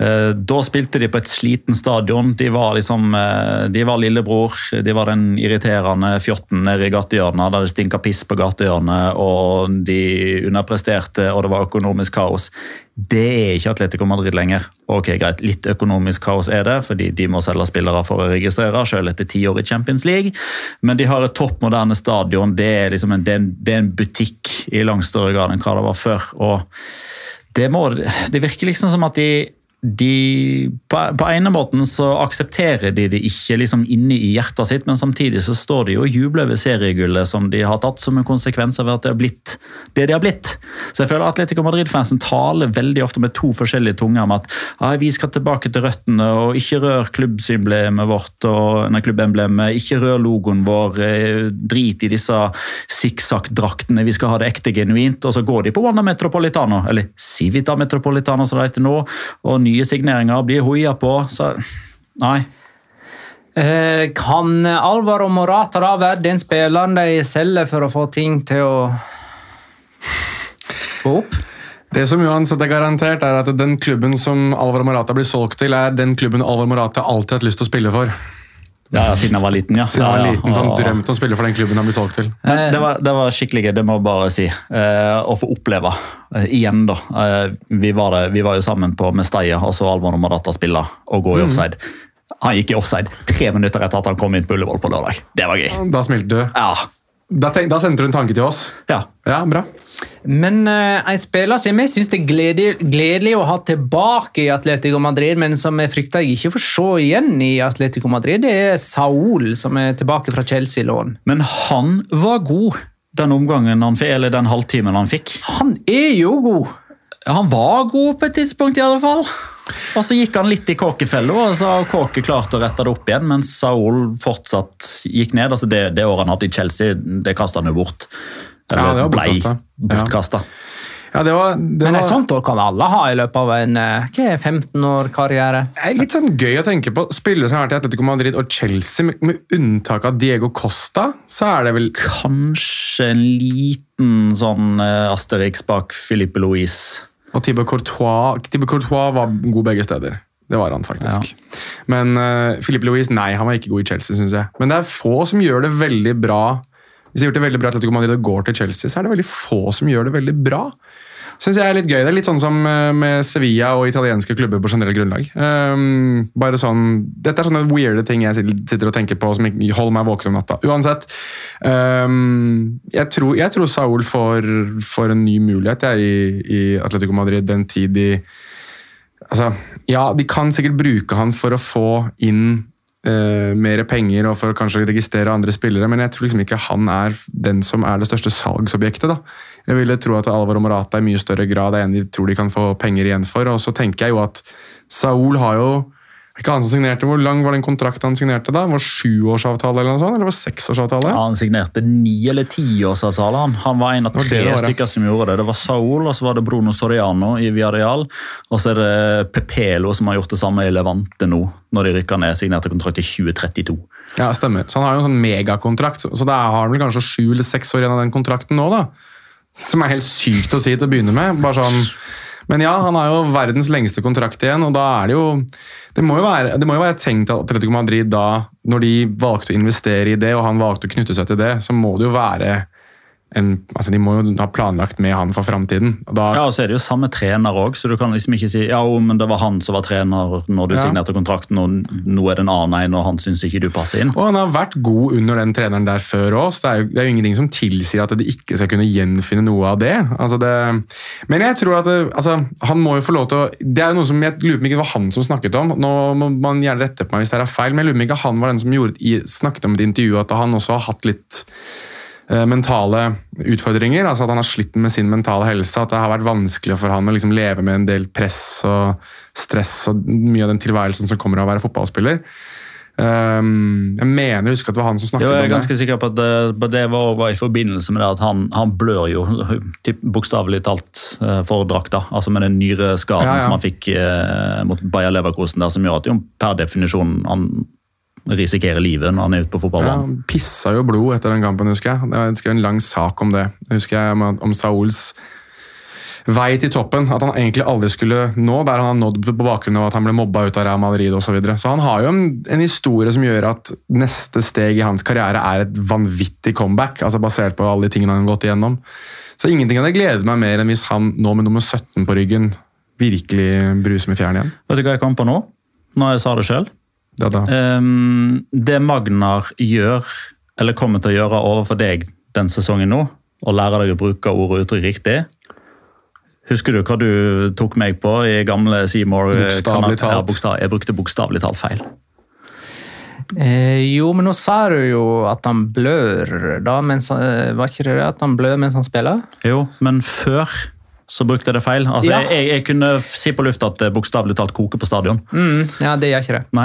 Eh, Da spilte de på et sliten stadion. De var liksom, eh, de var lillebror. De var den irriterende fjotten nede i gatehjørnet der det stinka piss på gatehjørnet, og de underpresterte, og det var økonomisk kaos. Det er ikke Atletico Madrid lenger. Ok, greit, Litt økonomisk kaos er det, fordi de må selge spillere for å registrere, selv etter ti år i Champions League. Men de har et topp moderne stadion. Det er, liksom en, det er en, det er en butikk i langt større grad enn hva det var før. og det, må, det virker liksom som at de, de på, på ene måten så aksepterer de det ikke liksom inne i hjertet sitt, men samtidig så står de og jubler over seriegullet som de har tatt som en konsekvens av at det har blitt det de har blitt. Så jeg føler Atletico Madrid-fansen taler veldig ofte med to forskjellige tunger om at «Ah, vi skal tilbake til røttene og ikke rør klubbsymblemet vårt og nei, klubbemblemet, ikke rør logoen vår, eh, drit i disse sikksakk-draktene, vi skal ha det ekte genuint. Og så går de på Wanda Metropolitano, eller Civita Metropolitano som det heter nå, og nye signeringer blir hoia på. Så nei. Eh, Kan Alvaro Morata da være den spilleren de selger for å få ting til å gå opp? Det som uansett er garantert, er at den klubben som Alvaro Morata blir solgt til, er den klubben Alvaro Morata alltid har hatt lyst til å spille for. Ja, siden jeg var liten, ja. Siden jeg var liten, så han drømte om å spille for den klubben han blir solgt til. Det var, det var skikkelig gøy, det må jeg bare si. Eh, å få oppleve eh, igjen, da. Eh, vi, var det, vi var jo sammen på Mestaya, og så Alvor Nomadata spille og gå i offside. Han gikk i offside tre minutter etter at han kom inn på Ullevål på lørdag. Det var gøy. Da smilte du. Ja. Da, tenk, da sendte du en tanke til oss. ja. Ja, bra. Men uh, en spiller som jeg syns det er gledelig, gledelig å ha tilbake i Atletico Madrid, men som jeg frykter jeg ikke får se igjen i Atletico Madrid, det er Saul, som er tilbake fra Chelsea-lån. Men han var god den omgangen han fikk, eller den halvtimen han fikk. Han er jo god! Han var god på et tidspunkt, i alle fall. Og så gikk han litt i kåkefella, og så har Kåke klart å rette det opp igjen, mens Saul fortsatt gikk ned. Altså det, det året han hadde i Chelsea, det kasta han jo bort. Ja, det var blei bortkastet. Ja. det var, det Men et sånt år kan alle ha i løpet av en eh, hva er 15 år karriere. det er litt sånn gøy å tenke på. Spillere som har vært i Atletico Madrid og Chelsea, med, med unntak av Diego Costa, så er det vel Kanskje en liten sånn eh, Asterix bak Filippe Louise. Og Thibaut Courtois, Courtois var god begge steder. Det var han faktisk. Men uh, Philippe Louise, nei, han var ikke god i Chelsea, syns jeg. Men det er få som gjør det veldig bra. Hvis de har gjort det veldig bra til Atletico Madrid og går til Chelsea, så er det veldig få som gjør det veldig bra. Syns jeg er litt gøy. Det er litt sånn som eh, med Sevilla og italienske klubber på generelt grunnlag. Um, bare sånn, Dette er sånne weirde ting jeg sitter og tenker på som holder meg våken om natta. Uansett. Um, jeg, tror, jeg tror Saul får, får en ny mulighet jeg, i, i Atletico Madrid den tid de Altså, ja, de kan sikkert bruke han for å få inn uh, mer penger og for å kanskje registrere andre spillere, men jeg tror liksom ikke han er den som er det største salgsobjektet. da. Jeg ville tro at Alvaro Morata i mye større grad er en de tror de kan få penger igjen for. Og så tenker jeg jo at Saul har jo ikke han som signerte, Hvor lang var den kontrakten han signerte? da? Var det Sjuårsavtale eller noe sånt? Eller var det seksårsavtale? Ja, han signerte ni- eller tiårsavtale. Han. han var en av tre det det stykker som gjorde det. Det var Saul, og så var det Bruno Soriano i Villarreal. Og så er det Pepelo som har gjort det samme i Levante nå, når de rykker ned. Signerte kontrakt i 2032. Ja, stemmer. Så han har jo en sånn megakontrakt. Så da har han vel kanskje sju eller seks år igjen av den kontrakten nå, da. Som er helt sykt å si til å begynne med. Bare sånn men ja, han har jo verdens lengste kontrakt igjen, og da er det jo Det må jo være, må jo være tenkt at Atletico Madrid da, når de valgte å investere i det, og han valgte å knytte seg til det, så må det jo være en, altså De må jo ha planlagt med han for framtiden. Ja, og så er det jo samme trener òg, så du kan liksom ikke si ja, men det var han som var trener når du Ja. signerte kontrakten, og nå er det en annen en, og han syns ikke du passer inn. Og han har vært god under den treneren der før òg, så det er, jo, det er jo ingenting som tilsier at de ikke skal kunne gjenfinne noe av det. Altså det men jeg tror at det, altså, han må jo få lov til å Det er jo noe som jeg lurer på om ikke det var han som snakket om. Nå må man gjerne rette på meg hvis det er feil, men jeg lurer på om ikke han var den som gjorde, snakket om et intervju at han også har hatt litt mentale utfordringer. altså At han har slitt med sin mentale helse. At det har vært vanskelig for han å liksom leve med en del press og stress og mye av den tilværelsen som kommer av å være fotballspiller. Um, jeg mener jeg husker at det var han som snakket Jo, jeg er ganske sikker på at det, det var, var i forbindelse med det at han, han blør jo bokstavelig talt eh, for drakta. Altså med den nyreskaden Ja, ja. som han fikk eh, mot Bayer Leverkosen der, som gjør at jo per definisjon han risikerer livet når han er ute på Ja, fotballbanen. han pissa jo blod etter den kampen, husker jeg. Jeg skrev en lang sak om det. Jeg husker jeg om, om Sauls vei til toppen. At han egentlig aldri skulle nå der han har nådd på bakgrunn av at han ble mobba ut av Real Madrid osv. Så, videre. så han har jo en, en historie som gjør at neste steg i hans karriere er et vanvittig comeback. altså Basert på alle de tingene han har gått igjennom. Så ingenting hadde gledet meg mer enn hvis han nå med nummer 17 på ryggen virkelig bruser med fjærene igjen. Vet du hva jeg kom på nå? Når jeg sa det sjøl? Da, da. Um, det Magnar gjør, eller kommer til å gjøre overfor deg den sesongen nå, og lære deg å bruke ord og uttrykk riktig Husker du hva du tok meg på i gamle Seymour? eh, Bokstavelig talt. Ja, jeg brukte bokstavelig talt feil. Eh, jo, men nå sa du jo at han blør, da, mens han, eh, var ikke det det at han blør mens han spiller? Jo, men før så brukte jeg det feil. Altså, Ja. jeg, jeg kunne si på lufta at det bokstavelig talt koker på stadion. Mm, ja, det gjør ikke det. Nei,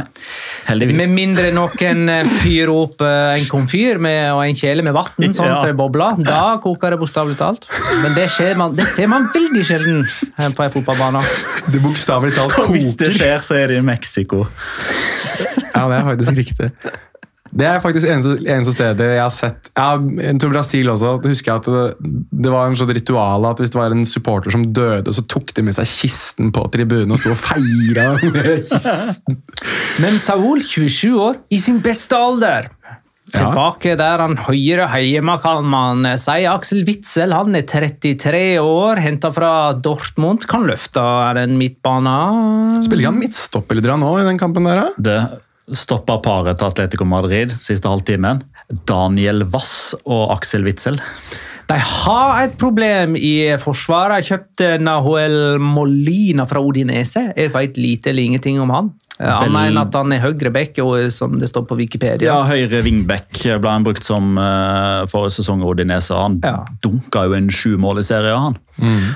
heldigvis. Med mindre noen eh, fyrer opp eh, en komfyr med, og en kjele med vann, sånn Ja. det bobler. Da koker det bokstavelig talt. Men det, skjer man, det ser man veldig sjelden eh, på en fotballbane. Det bokstavelig talt Og hvis det skjer, så er det i Mexico. Ja, det er faktisk riktig. Det er faktisk eneste, eneste stedet jeg har sett ja, Jeg tror Brasil også. Det husker jeg at det, det var en sånn ritual at hvis det var en supporter som døde, så tok de med seg kisten på tribunen og sto og feira med kisten. Men Saul, 27 år, i sin beste alder. Tilbake der han høyre hjemme, kan man si. Aksel Witzel han er 33 år, henta fra Dortmund. Kan løfte den midtbanen. Spiller ikke han midtstopper litt nå i den kampen der? da? Det stopper paret til Atletico Madrid siste halvtimen. Daniel Wass og Aksel Witzel. De har et problem i forsvaret. Jeg kjøpte Nahuel Molina fra Odinese. Jeg vet lite eller ingenting om han. Eh, Vel- enn at han er høyre back, som det står på Wikipedia. Ja, høyre wingback ble han brukt som uh, forrige sesong i Odinese. Han Ja. dunka jo en sju mål i serien, han.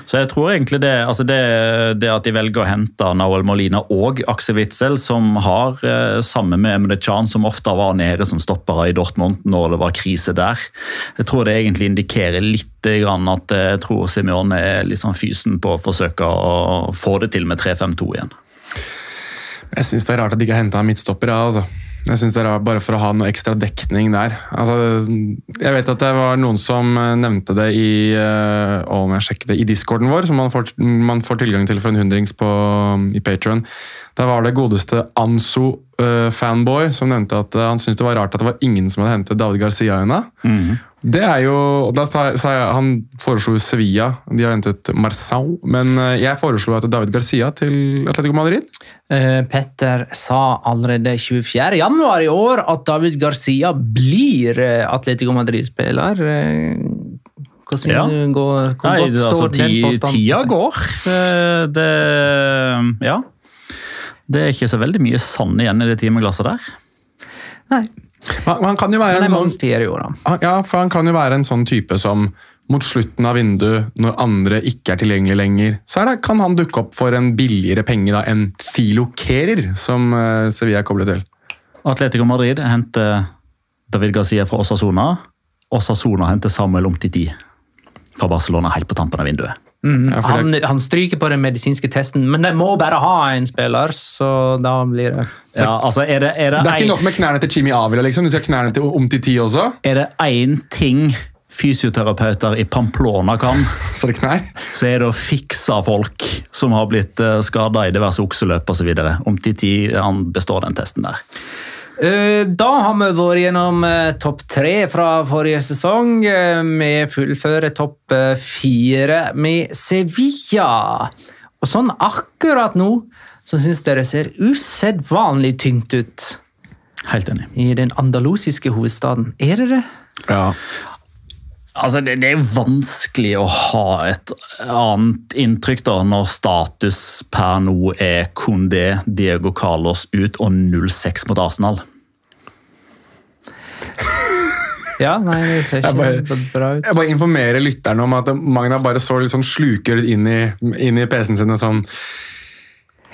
Så jeg tror egentlig det, altså det, det at de velger å hente Nahuel Molina og Aksel Witzel, som har, uh, sammen med Emre Can, som ofte var nede som stoppere i Dortmund når det var krise der, jeg tror det egentlig indikerer litt grann at eh, jeg tror Simione er sånn fysen på å forsøke å få det til med 3-5-2 igjen. Jeg syns det er rart at de ikke har henta midtstopper. Ja, altså. Jeg synes det er rart Bare for å ha noe ekstra dekning der. Altså, jeg vet at det var noen som eh, nevnte det i eh, å, jeg sjekke det, i discorden vår, som man får, man får tilgang til for en hundrings på, i Patreon. Der var det godeste Anso fanboy som nevnte at eh, han syntes det var rart at det var ingen som hadde hentet David Garcia ennå. Det er jo jeg, Han foreslo Sevilla, de har hentet Marsau. Men eh, jeg foreslo at David Garcia til Atletico Madrid. Uh, Petter sa allerede 24. januar i år at David Garcia blir eh, Atletico Madrid-spiller. Hvordan Ja. går, hvor Nei, godt det, altså, står den påstanden? tida går. Eh, Det Ja. Det er ikke så veldig mye sand igjen i det timeglasset der. Nei, Han, han kan jo være en sånn da. Ja, for han kan jo være en sånn type som mot slutten av vinduet, når andre ikke er tilgjengelig lenger, så er det, kan han dukke opp for en billigere penge da enn Filo Kerer, som eh, Sevilla er koblet til. Atletico Madrid henter David Garcia fra Osasona. Osasona henter Samuel Omtiti fra Barcelona helt på tampen av vinduet. Ja, Han, det, han stryker på den medisinske testen, men de må bare ha en spiller, så da blir det Ja, altså er det, er det, det er en- ikke nok med knærne til Jimmy Avila, liksom. De skal knærne til Omtiti også. Er det én ting fysioterapeuter i Pamplona kan, Så det knær. så er det å fikse folk som har blitt skada i diverse okseløp osv. Omtiti han består den testen der. Eh, Da har vi vært gjennom eh, topp tre fra forrige sesong. Eh, Vi fullfører topp fire med Sevilla. Og sånn akkurat nå så syns dere ser usedvanlig tynt ut Helt enig. i den andalusiske hovedstaden. Er det det? Ja. Altså, det, det er vanskelig å ha et annet inntrykk da, når status per nå er Condé, Diego Carlos ut og 0-6 mot Arsenal. Ja, nei, det ser ikke bare- bra ut. Jeg bare informerer lytterne om at Magna bare så litt sånn sluker inn i, inn i PC-en sin og sånn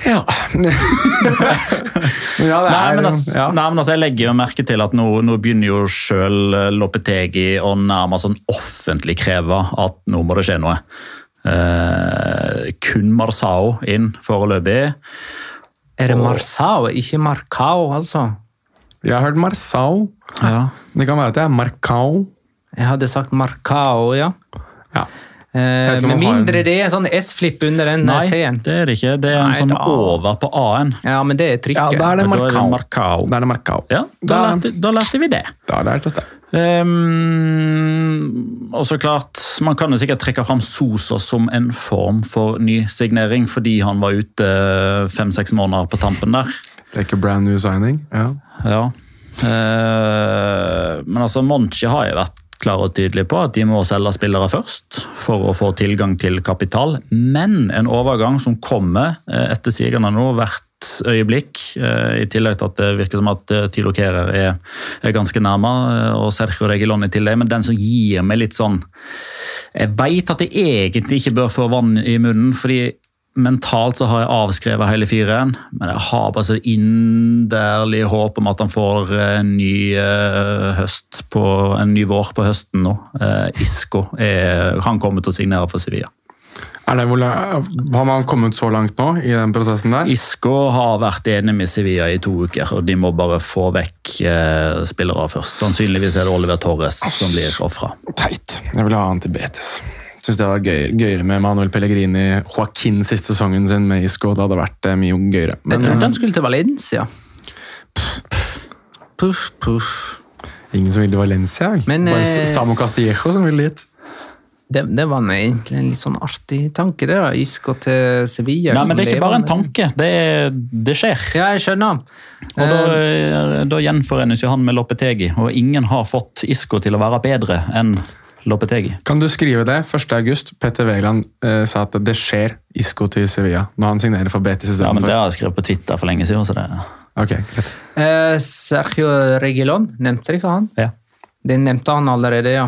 Ja. men ja, det Nei er men, altså, ja. nei, men altså, Jeg legger jo merke til at nå, nå begynner jo sjøl Lopetegi å nærmest sånn offentlig kreve at nå må det skje noe. Eh, kun Marsao inn foreløpig. Er det Marsao, ikke Marcao, altså? Jeg har hørt Marsau. Ja. Det kan være at det er Marcao. Jeg hadde sagt Marcao, ja. Ja. Eh, med mindre en- det er en sånn S-flipp under den Nei, C-en. det er det ikke. Det er en Nei, sånn da. over på A-en. Ja, men det er trykket. Og Da er det Marcao. Da da. Ja, da, Da- lærte, da lærte vi det. Da lærte vi det. Um, og så klart, Man kan jo sikkert trekke fram Sosa som en form for ny signering, fordi han var ute fem-seks måneder på tampen der. Det er ikke brand new signing. Ja. Ja. Eh, men altså, Monchi har jo vært klar og tydelig på at de må selge spillere først for å få tilgang til kapital. Men en overgang som kommer eh, etter sigende nå hvert øyeblikk, eh, i tillegg til at det virker som at Tilo Kehrer er, er ganske nærme, og Sergio Regilon i tillegg, men den som gir meg litt sånn Jeg veit at jeg egentlig ikke bør få vann i munnen, fordi mentalt så har jeg avskrevet hele fyren, men jeg har bare så inderlig håp om at han får en ny eh, høst på, en ny vår på høsten nå. Eh, Isco er, han kommer til å signere for Sevilla. Er det, har man kommet så langt nå i den prosessen der? Isco har vært enig med Sevilla i to uker, og de må bare få vekk eh, spillere først. Sannsynligvis er det Oliver Torres som blir ofra. Teit. Jeg vil ha han til Betis. Syns det var gøy, gøyere med Manuel Pellegrini, Joaquin siste sesongen sin med Isco. Det hadde vært eh, mye gøyere. Jeg trodde eh, han skulle til Valencia. Puff, puff. ingen som vil til Valencia. Men, Bare eh, Samo Castillejo som vil dit. Det, det var egentlig en litt sånn artig tanke, det. da. Isco til Sevilla. Nei, men det er ikke bare en tanke, det, det skjer. Ja, jeg skjønner. Og da, Eh, da gjenforenes jo han med Lopetegi, og ingen har fått Isco til å være bedre enn Lopetegi. Kan du skrive det? 1. august. Petter Wæland eh, sa at det skjer Isco til Sevilla når han signerer for Betis Ja, men. Det har jeg skrevet på Twitter for lenge siden. så det... Ok, greit. eh, Sergio Regilon, nevnte dere ikke han? Ja. Det nevnte han allerede, ja.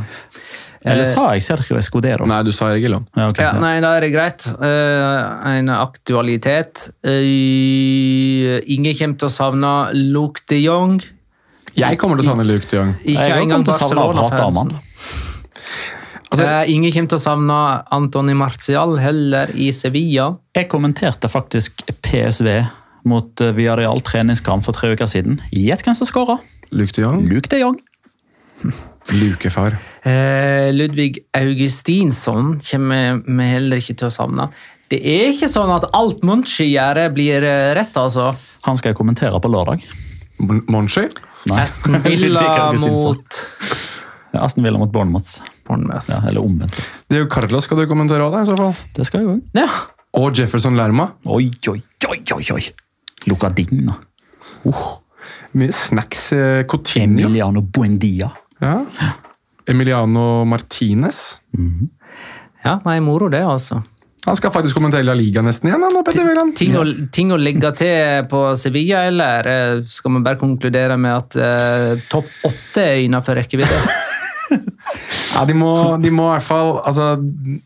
Eller Eh, sa jeg Sergio Escudero? Nei, du sa Regilon. Ja, okay. Ja, nei, da er det greit. Uh, en aktualitet. Uh, Ingen kommer til å savne Luke de Jong. Jeg kommer til å savne Luke de Jong. Ikke Jeg engang kommer til å savne å prate om Barcelona-fansen. han. Altså- Eh, ingen kommer til å savne Antony Martial heller i Sevilla. Jeg kommenterte faktisk PSV mot Villarreal treningskamp for tre uker siden. Gjett hvem som skåra? Luke de Jong? Luke de Jong. Lukefar. Eh, Ludvig Augustinsson kommer vi heller ikke til å savne. Det er ikke sånn at alt Munchi gjør, blir eh, rett, altså. Han skal jeg kommentere på lørdag. Munchi? Monchi? Aston Villa Augustinsson. mot Aston Villa mot Bournemouth. Bournemouth. Ja, eller omvendt. Diego Carlos skal du kommentere òg, i så fall. Det skal jeg. Ja. Og Jefferson Lerma. Oi, oi, oi, oi, oi. Luca Digna. Mye snacks. eh, Coutinho. Emiliano Buendia. Ja. Emiliano Martinez. ja, nei, moro det, altså. Han skal faktisk kommentere La Liga nesten igjen. Han, Petter Wæland. Ting å, ting å legge til på Sevilla, eller eh, skal vi bare konkludere med at eh, topp åtte er innenfor rekkevidde? Ja, de må, de må i hvert fall altså,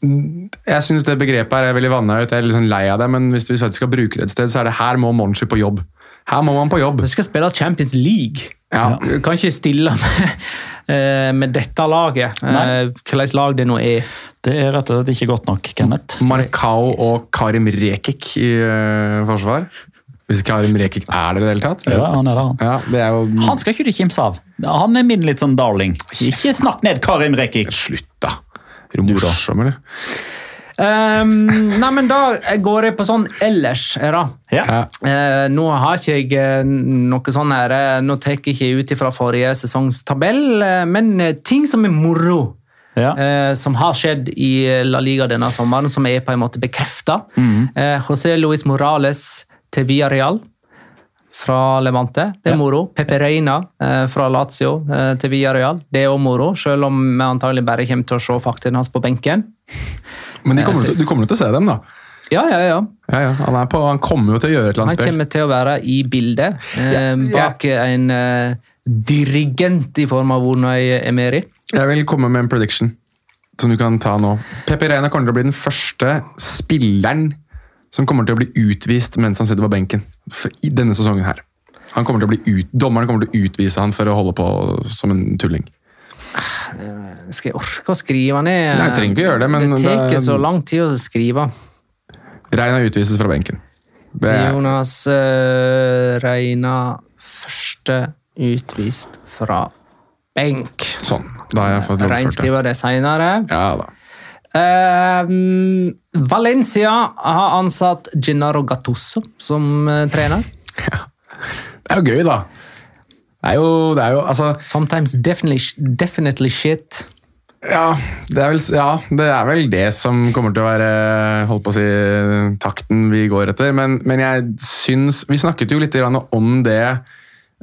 Jeg syns det begrepet her er veldig vanna ut. Jeg er litt sånn lei av det, men hvis vi skal bruke det et sted, så er det her må Monchi på jobb. Her må man på jobb. Vi skal spille Champions League. Ja. Du kan ikke stille med, eh, med dette laget, eh, hvilket lag det nå er. Det er rett og slett ikke godt nok, Kenneth. Marcao og Karim Rekik i eh, forsvar. Hvis Karim Rekik er det i det hele tatt. Ja, han er det, han. Ja, det er jo Han skal ikke du kimse av. Han er min litt sånn darling. Ikke snakk ned Karim Rekik. Slutt, da. Er du morsom, eller? Um, nei, men da går jeg på sånn ellers, er det. Ja. Eh, nå har ikke jeg eh, noe sånn her eh, Nå tar jeg ikke ut fra forrige sesongs tabell, eh, men ting som er moro. Ja. eh, som har skjedd i La Liga denne sommeren, som er på en måte bekrefta. Eh, José Luis Morales til Villarreal fra Levante. Det er Ja. moro. Pepe Reina eh, fra Lazio eh, til Villarreal. Det er òg moro, selv om vi antagelig bare kommer til å se faktaene hans på benken. Men de kommer, til- du kommer til å se dem, da. Ja, ja, ja. Ja, ja. Han, på, han kommer jo til å gjøre et eller Han annet spill. kommer til å være i bildet eh, bak en eh, dirigent i form av Unai Emery. Jeg vil komme med en prediction som du kan ta nå. Pepe Reina kommer til å bli den første spilleren som kommer til å bli utvist mens han sitter på benken i denne sesongen her. Han kommer ut, Dommeren kommer til å utvise han for å holde på som en tulling. Skal jeg orke å skrive ned? Nei, jeg trenger ikke gjøre det, men Det tar så lang tid å skrive. Reina utvises fra benken. Er, Jonas uh, Reina første utvist fra benk. sånn. Da har jeg fått lovført det. Reinskriver det seinere. Ja da. Ehm, Valencia har ansatt Gennaro Gattuso som eh, trener. Det er jo gøy, da. Det er jo, det er jo altså Sometimes definitely, definitely shit. Ja det, vel, ja, det er vel det som kommer til å være holdt på å si, takten vi går etter. Men, men jeg syns Vi snakket jo litt grann om det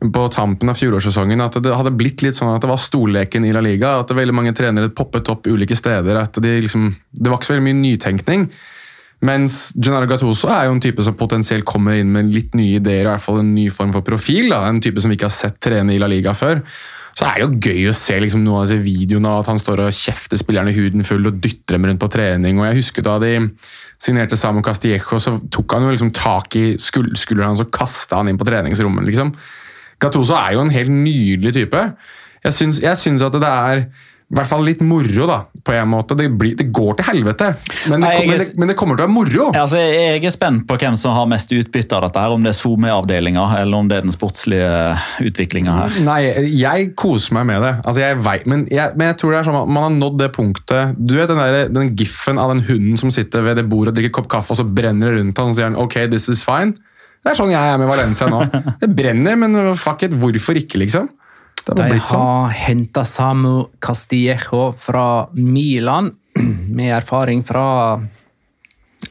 på tampen av fjorårssesongen. At det hadde blitt litt sånn at det var stolleken i La Liga. At veldig mange trenere poppet opp ulike steder. at de liksom, Det var ikke så veldig mye nytenkning. Mens Gennaro Gattuso er jo en type som potensielt kommer inn med litt nye ideer, i hvert fall en ny form for profil. Da. En type som vi ikke har sett trene i La Liga før. Så er det jo gøy å se liksom, noen av disse videoene av at han står og kjefter spillerne huden full og dytter dem rundt på trening. og jeg husker Da de signerte Samu Castillejo, så tok han jo liksom tak i skul skulderen hans og kasta han inn på treningsrommet. liksom. Gattuso er jo en helt nydelig type. Jeg syns, jeg syns at det er i hvert fall litt moro, da, på en måte. Det, blir, det går til helvete, men det, kommer, er- det, men det kommer til å være moro. Altså, jeg er spent på hvem som har mest utbytte av dette. her, Om det er SoMe-avdelinga eller om det er den sportslige utviklinga her. Nei, jeg koser meg med det. Altså, jeg vet, men, jeg, men jeg tror det er sånn at man har nådd det punktet Du vet den, der, den giffen av den hunden som sitter ved det bordet og drikker kopp kaffe, og så brenner det rundt han og sier han, ok, this is fine. Det er sånn jeg er med Valencia nå. Det brenner, men fuck it, hvorfor ikke, liksom? Det De sånn. har henta Samu Castillejo fra Milan, med erfaring fra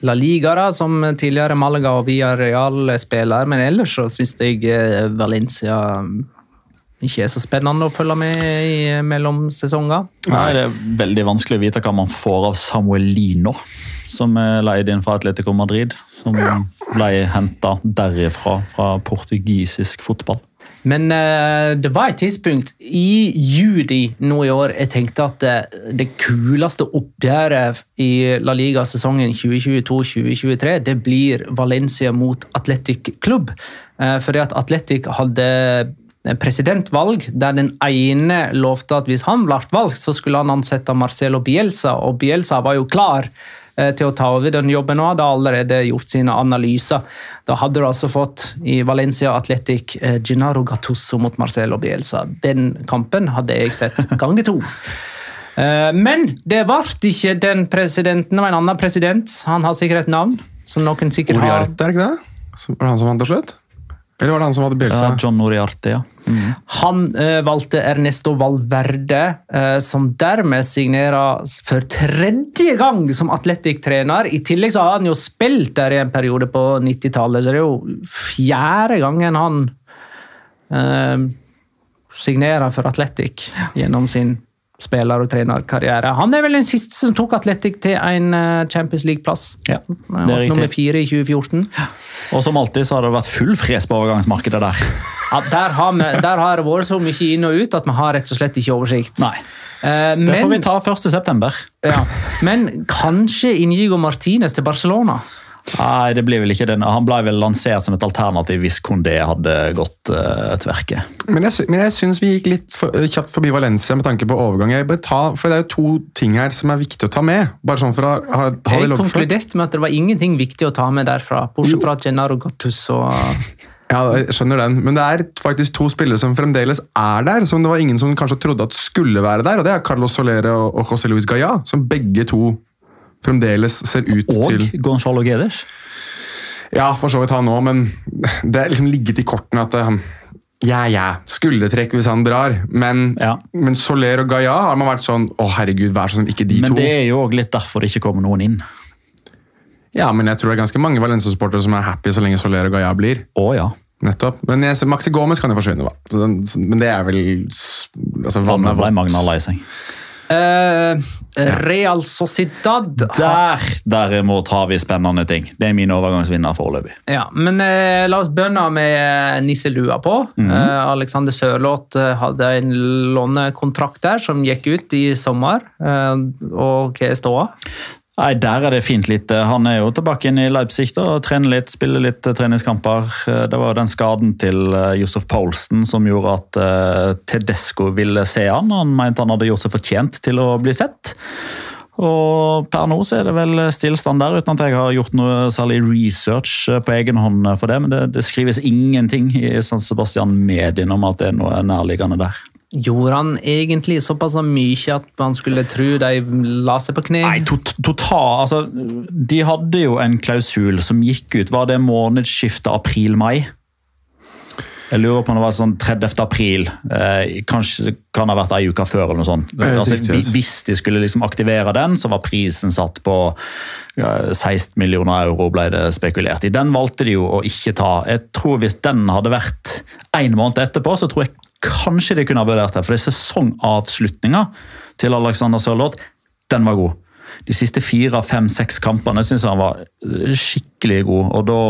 La Liga, da, som tidligere Malaga og Villarreal-spiller. Men ellers så syns jeg eh, Valencia ikke er så spennende å følge med i mellom sesonger. Nei, Det er veldig vanskelig å vite hva man får av Samuelino, som er leid inn fra Atletico Madrid. Som ble henta derifra, fra portugisisk fotball. Men eh, det var et tidspunkt i juli nå i år jeg tenkte at det, det kuleste oppgjøret i La Liga sesongen 2022-2023 det blir Valencia mot Atletic Klubb. Eh, fordi at Atletic hadde presidentvalg der den ene lovte at hvis han ble valgt, så skulle han ansette Marcelo Bielsa, og Bielsa var jo klar eh, til å ta over den jobben nå, hadde allerede gjort sine analyser. Da hadde du altså fått i Valencia Athletic Ginaro Gennaro Gattuso mot Marcelo Bielsa. Den kampen hadde jeg sett ganger to. Eh, Men det ble ikke den presidenten, det var en annen president. Han har sikkert et navn. som noen sikkert har... Uriarte, det ikke det? Var det han som vant til slutt? Eller var det han som hadde Bjelsa? Ja, John Uriarte, ja. Han eh, valgte Ernesto Valverde, eh, som dermed signerer for tredje gang som Atletic-trener. I tillegg så har han jo spilt der i en periode på 90-tallet, så det er jo fjerde gangen han eh, signerer for Atletic gjennom sin spiller- og trenerkarriere. Han er vel den siste som tok Atletic til en eh, Champions League-plass. Ja, det er riktig. Nummer fire i 2014. Og som alltid så har det vært full fres på overgangsmarkedet der. Ja, der, har vi, der har det vært så mye inn og ut at vi har rett og slett ikke oversikt. Nei. Eh, Det får vi ta 1. september. ja, men kanskje Inigo Martinez til Barcelona? Nei, det blir vel ikke den. Han ble vel lansert som et alternativ hvis Condé hadde gått uh, tverke. Men jeg, men jeg syns vi gikk litt for, kjapt forbi Valencia med tanke på overgang. Jeg ta, for Det er jo to ting her som er viktig å ta med. Bare sånn for å ha, ha Jeg konkluderte med at det var ingenting viktig å ta med derfra, bortsett fra Gennaro Gattuso. Ja, jeg skjønner den. Men det er faktisk to spillere som fremdeles er der, som det var ingen som kanskje trodde at skulle være der. og Det er Carlos Solere og, og José Luis Gaia, som begge to fremdeles ser ut Og til Gonzalo Geders? Ja, for så vidt han òg, men det er liksom ligget i kortene at han Ja, ja, skuldertrekk hvis han drar, men, Ja. men Soler og Gaia har man vært sånn Å, herregud, vær så sånn, ikke de Men to. det er jo òg litt derfor det ikke kommer noen inn. Ja, men jeg tror det er ganske mange Valencia-supportere som er happy så lenge Soler og Gaia blir. Å ja. Nettopp. Men jeg, Maxi Gomez kan jo forsvinne, da. Den, men det er vel altså, vannet ble. Magna lei seg. Eh, Real Sociedad Der derimot har vi spennende ting. Det er min overgangsvinner foreløpig. Ja, men eh, la oss begynne med eh, nisselua på. eh, Alexander Sørloth hadde en lånekontrakt der som gikk ut i sommer. Eh, og hva er ståa? Nei, Der er det fint lite. Han er jo tilbake inn i Leipzig da, og trener litt, spiller litt eh, treningskamper. Eh, Det var jo den skaden til eh, Josef Poulsen som gjorde at Tedesco ville se han. Han mente han hadde gjort seg fortjent til å bli sett. Og Per nå så er det vel stillstand der, uten at jeg har gjort noe særlig research på egen hånd for det. Men det, det skrives ingenting i San Sebastian Medien om at det er noe nærliggende der. Gjorde han egentlig såpass mye at man skulle tro de la seg på kne? Nei, tot, total, altså, De hadde jo en klausul som gikk ut. Var det månedsskiftet april-mai? Jeg lurer på om det var sånn 30. april. Eh, kanskje det kan ha vært ei uke før. eller noe sånt. Altså, altså. hvis de skulle liksom aktivere den, så var prisen satt på ja, 16 millioner euro, ble det spekulert i. Den valgte de jo å ikke ta. Jeg tror Hvis den hadde vært en måned etterpå, så tror jeg kanskje de kunne ha vurdert det. For det sesongavslutninga til Alexander Sørloth, den var god. De siste fire, fem, seks kampene syns han var eh, skikkelig god. og da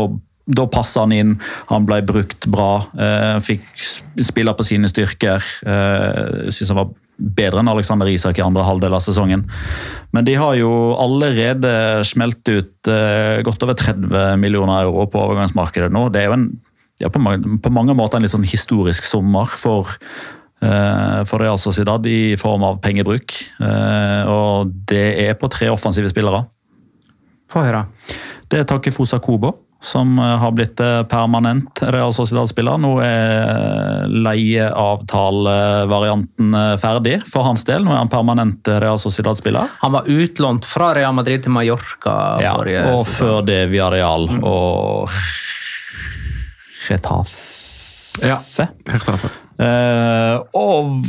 da passa han inn, han ble brukt bra, eh, fikk sp- spille på sine styrker. Eh, jeg synes han var bedre enn Alexander Isak i andre halvdel av sesongen. Men de har jo allerede smelt ut eh, godt over 30 millioner euro på overgangsmarkedet nå. Det er jo en, er på, mange, på mange måter en litt sånn historisk sommer for eh, for Real Sociedad i form av pengebruk. Eh, og det er på tre offensive spillere. Få høre. Det er Takefusa Kobo, som eh, har blitt permanent Real Sociedad-spiller. Nå er leieavtalevarianten ferdig for hans del. Nå er han permanent Real Sociedad-spiller. Han var utlånt fra Real Madrid til Mallorca Ja, og før det via Real. og Retafe. Ja, helt av. Eh, og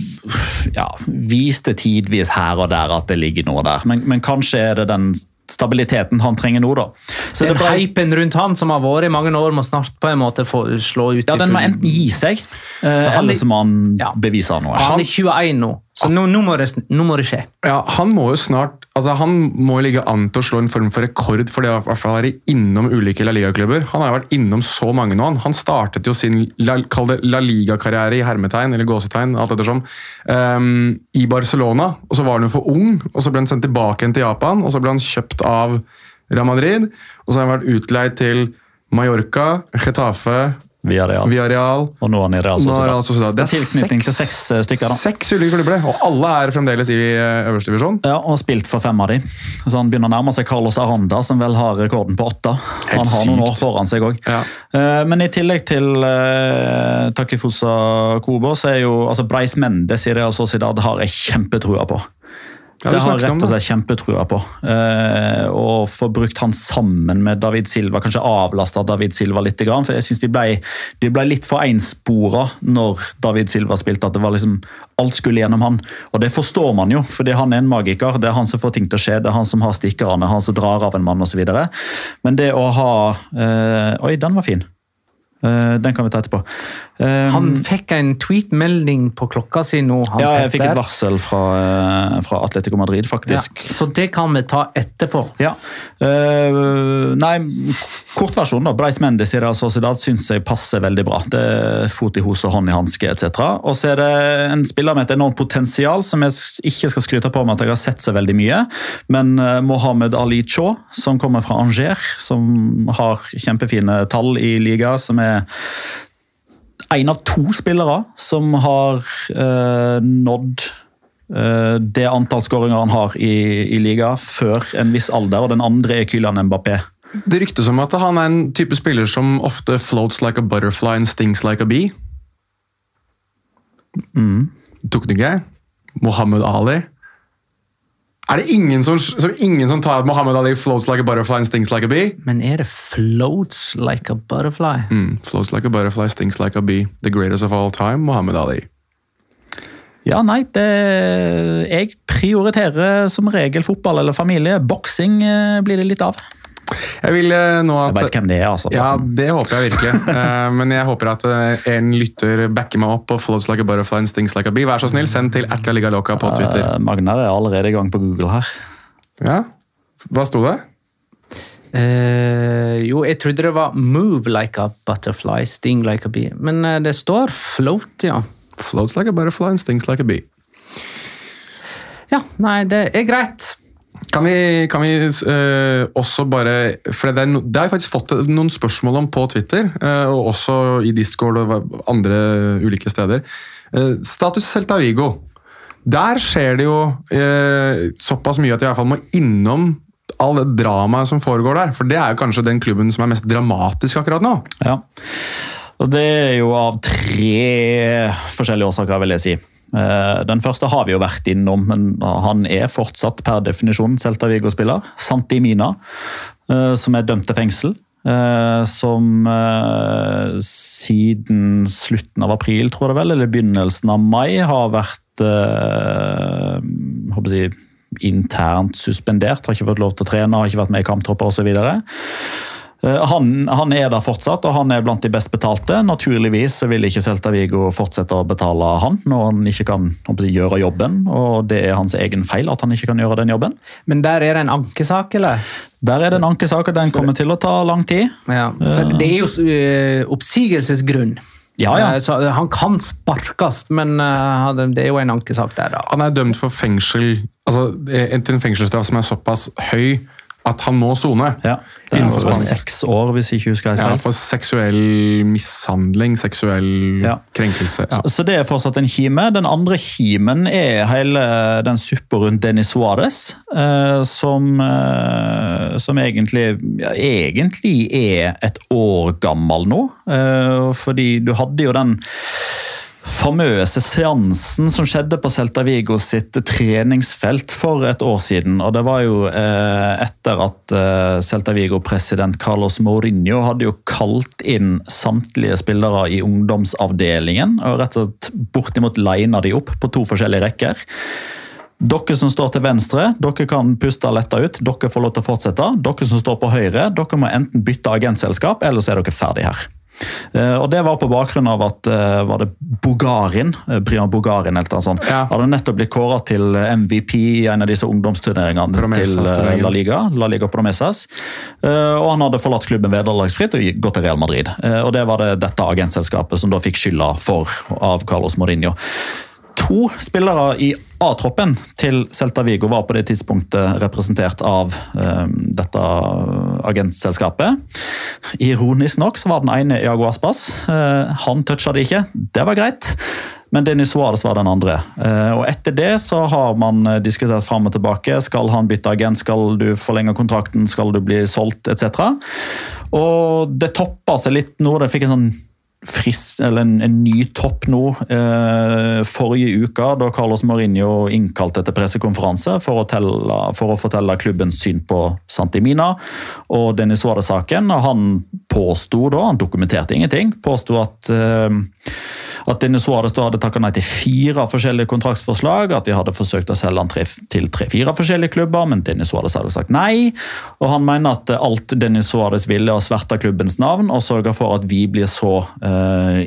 ja, viste tidvis her og der at det ligger noe der. Men, men kanskje er det den stabiliteten han trenger nå, da. Så Den det ble- hypen rundt han som har vært i mange år, må snart på en måte få slå ut. ja, den må enten gi seg, eh, han eller er- så må han Ja. bevise noe. Han er 21 nå, så nå, nå, må, det, nå må det skje. Ja, han må jo snart altså Han må ligge an til å slå en form for rekord for det å i hvert fall være innom ulike La Liga-klubber. Han har jo vært innom så mange nå. Han, han startet jo sin La, La Liga-karriere i hermetegn, eller gåsetegn, alt ettersom, um, i Barcelona. Og så var han jo for ung, og så ble han sendt tilbake igjen til Japan. Og så ble han kjøpt av Real Madrid, og så har han vært utleid til Mallorca, Getafe, Villarreal. Villarreal Og nå er han i Real Sociedad. det Sociedad. Det er Tilknytning til seks eh, stykker. da. Seks ulike klubber. Og alle er fremdeles i eh, øverste divisjon. Ja, og spilt for fem av de. Så Han begynner å nærme seg Carlos Aranda, som vel har rekorden på åtte. Han har noen år foran seg òg. Ja. Men i tillegg til uh, Takifusa Kobo, så er jo altså Breis Mendes i Real Sociedad har jeg kjempetrua på. Ja, det har rett og slett kjempetrua på. Eh, og få brukt han sammen med David Silva, kanskje avlasta David Silva litt. For jeg synes de de ble litt for enspora når David Silva spilte. At det var liksom alt skulle gjennom han. Og det forstår man jo, fordi han er en magiker. Det er han som får ting til å skje, det er han som har stikkerne, han som drar av en mann osv. Men det å ha eh, Oi, den var fin. Eh, den kan vi ta etterpå. Eh, Han fikk en tweet-melding på klokka si nå. Han ja, jeg fikk et varsel fra, eh, fra Atletico Madrid, Ja, faktisk. så det kan vi ta etterpå. Ja. Uh, nei, kortversjonen, da. Breis Mendes i Real Sociedad syns jeg passer veldig bra. Det er Fot i hose, hånd i hanske etc. Og så er det en spiller med et enormt potensial som jeg ikke skal skryte på med at jeg har sett så veldig mye. Men Mohammed Ali Chaw, som kommer fra Angers, som har kjempefine tall i liga, som er en av to spillere som har eh, nådd eh, det antall skåringer han har i, i liga før en viss alder, og den andre er Kylian Mbappé. Det ryktes om at han er en type spiller som ofte floats like a butterfly and stings like a bee. Tok den ikke? Mohammed Ali. Er det ingen som, som, ingen som tar at Mohammed Ali floats like a butterfly and stings like a bee? Men er det floats like a butterfly? Mm, floats like a butterfly, stings like a bee. The greatest of all time, Mohammed Ali. Ja, nei, det, jeg prioriterer som regel fotball eller familie. Boksing eh, blir det litt av. Jeg vil nå at... Jeg vet hvem det er, altså. Ja, det håper jeg virkelig. Eh, Men jeg håper at eh, en lytter backer meg opp på floats like a butterfly and stings like a bee. Vær så snill, send til Atla på Twitter. Eh, Magnar er allerede i gang på Google her. Ja, Hva sto det? Uh, jo, jeg trodde det var move like a butterfly, sting like a bee. Men uh, det står float, ja. Floats like a butterfly and stings like a bee. Ja, nei, det er greit. Kan vi, kan vi uh, også bare For det no, det har jeg faktisk fått noen spørsmål om på Twitter, uh, og også i Discord og andre ulike steder. Uh, status Celta Vigo. Der skjer det jo såpass mye at jeg i hvert fall må innom all det dramaet som foregår der. For det er jo kanskje den klubben som er mest dramatisk akkurat nå. Ja. Og det er jo av tre forskjellige årsaker, vil jeg si. Eh, Den første har vi jo vært innom, men han er fortsatt per definisjon Celta Vigo-spiller. Santi Mina, eh, som er dømt til fengsel. eh, Som siden slutten av april, tror jeg vel, eller begynnelsen av mai, har vært håper jeg, internt suspendert. Har ikke fått lov til å trene, har ikke vært med i kamptropper osv. Eh, Han, han er der fortsatt, og han er blant de best betalte. Naturligvis så vil ikke Celta Vigo fortsette å betale han når han ikke kan gjøre jobben. og Det er hans egen feil at han ikke kan gjøre den jobben. Men der er det en ankesak, eller? Der er det en ankesak, og den kommer til å ta lang tid. Ja, for det er jo eh, oppsigelsesgrunn. Ja, ja. Eh, Så han kan sparkes, men eh, det er jo en ankesak der, da. Han er dømt for fengsel, altså eh, til en fengselsstraff som er såpass høy at han må sone. Ja, det er for seks år, hvis ikke jeg husker Ja, feil. for seksuell mishandling, seksuell Ja. krenkelse. Ja. Så det er fortsatt en kime. Den andre kimen er hele den suppa rundt Dennis Suárez, eh, som, eh, som egentlig, ja, egentlig er et år gammel nå. Eh, fordi du hadde jo den famøse seansen som skjedde på Celta Vigo sitt treningsfelt for et år siden. og Det var jo eh, etter at eh, Celta Vigo-president Carlos Mourinho hadde jo kalt inn samtlige spillere i ungdomsavdelingen og rett og slett bortimot lina de opp på to forskjellige rekker. Dere som står til venstre, dere kan puste letta ut. Dere får lov til å fortsette. Dere som står på høyre, dere må enten bytte agentselskap, eller så er dere ferdig her. Eh, og Det var på bakgrunn av at eh, var det Bogarin, eh, Brian Bogarin eller noe sånt, Ja. hadde nettopp blitt kåra til MVP i en av disse ungdomsturneringene til Promesas-turneringen. eh, La Liga. La Liga Promesas. Og han hadde forlatt klubben vederlagsfritt og gått til Real Madrid. Og Det var det dette agentselskapet som da fikk skylda for av Carlos Mourinho. To spillere i A-troppen til Celta Vigo var på det tidspunktet representert av eh, dette agentselskapet. Ironisk nok så var den ene Iago Aspas. Eh, han toucha det ikke, det var greit. Men Denis Suárez var den andre. Eh, og Etter det så har man eh, diskutert fram og tilbake. Skal han bytte agent, skal du forlenge kontrakten, skal du bli solgt etc. Og det toppa seg litt nå. Det fikk en sånn frist, eller en, en ny topp nå. Eh, forrige uke, da Carlos Mourinho innkalte til pressekonferanse for å, telle, for å fortelle klubbens syn på Santimina og Dennis Suárez-saken. Han påsto da, han dokumenterte ingenting, påsto at, eh, at Dennis Suárez hadde takket nei til fire forskjellige kontraktsforslag, at de hadde forsøkt å selge han tre, til tre-fire forskjellige klubber, men Dennis Suárez hadde sagt nei. Og han mener at alt Dennis Suárez ville, å sverte klubbens navn og sørge for at vi blir så uh,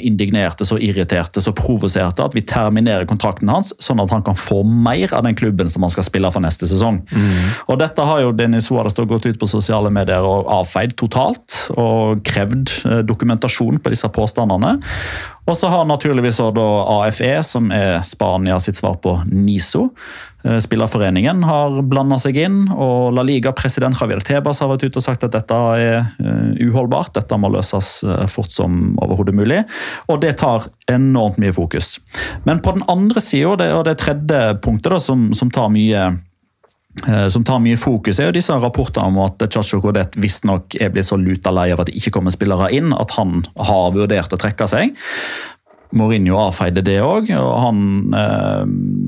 indignerte, så irriterte, så provoserte at vi terminerer kontrakten hans, sånn at han kan få mer av den klubben som han skal spille for neste sesong. Mm. Og Dette har jo Dennis Suárez gått ut på sosiale medier og avfeid totalt, og krevd uh, dokumentasjon på disse påstandene. Og så har naturligvis AFE, som er Spania sitt svar på NISO. Eh, spillerforeningen har blanda seg inn, og La Liga-president Javier Tebas har vært ute og sagt at dette er uh, uholdbart. Dette må løses uh, fort som overhodet mulig. Og det tar enormt mye fokus. Men på den andre sida, og det tredje punktet da, som, som tar mye Eh, som tar mye fokus, er jo disse rapportene om at Chacho Godet visstnok er blitt så luta lei av at det ikke kommer spillere inn, at han har vurdert å trekke seg. Mourinho avfeide det òg, og han, eh,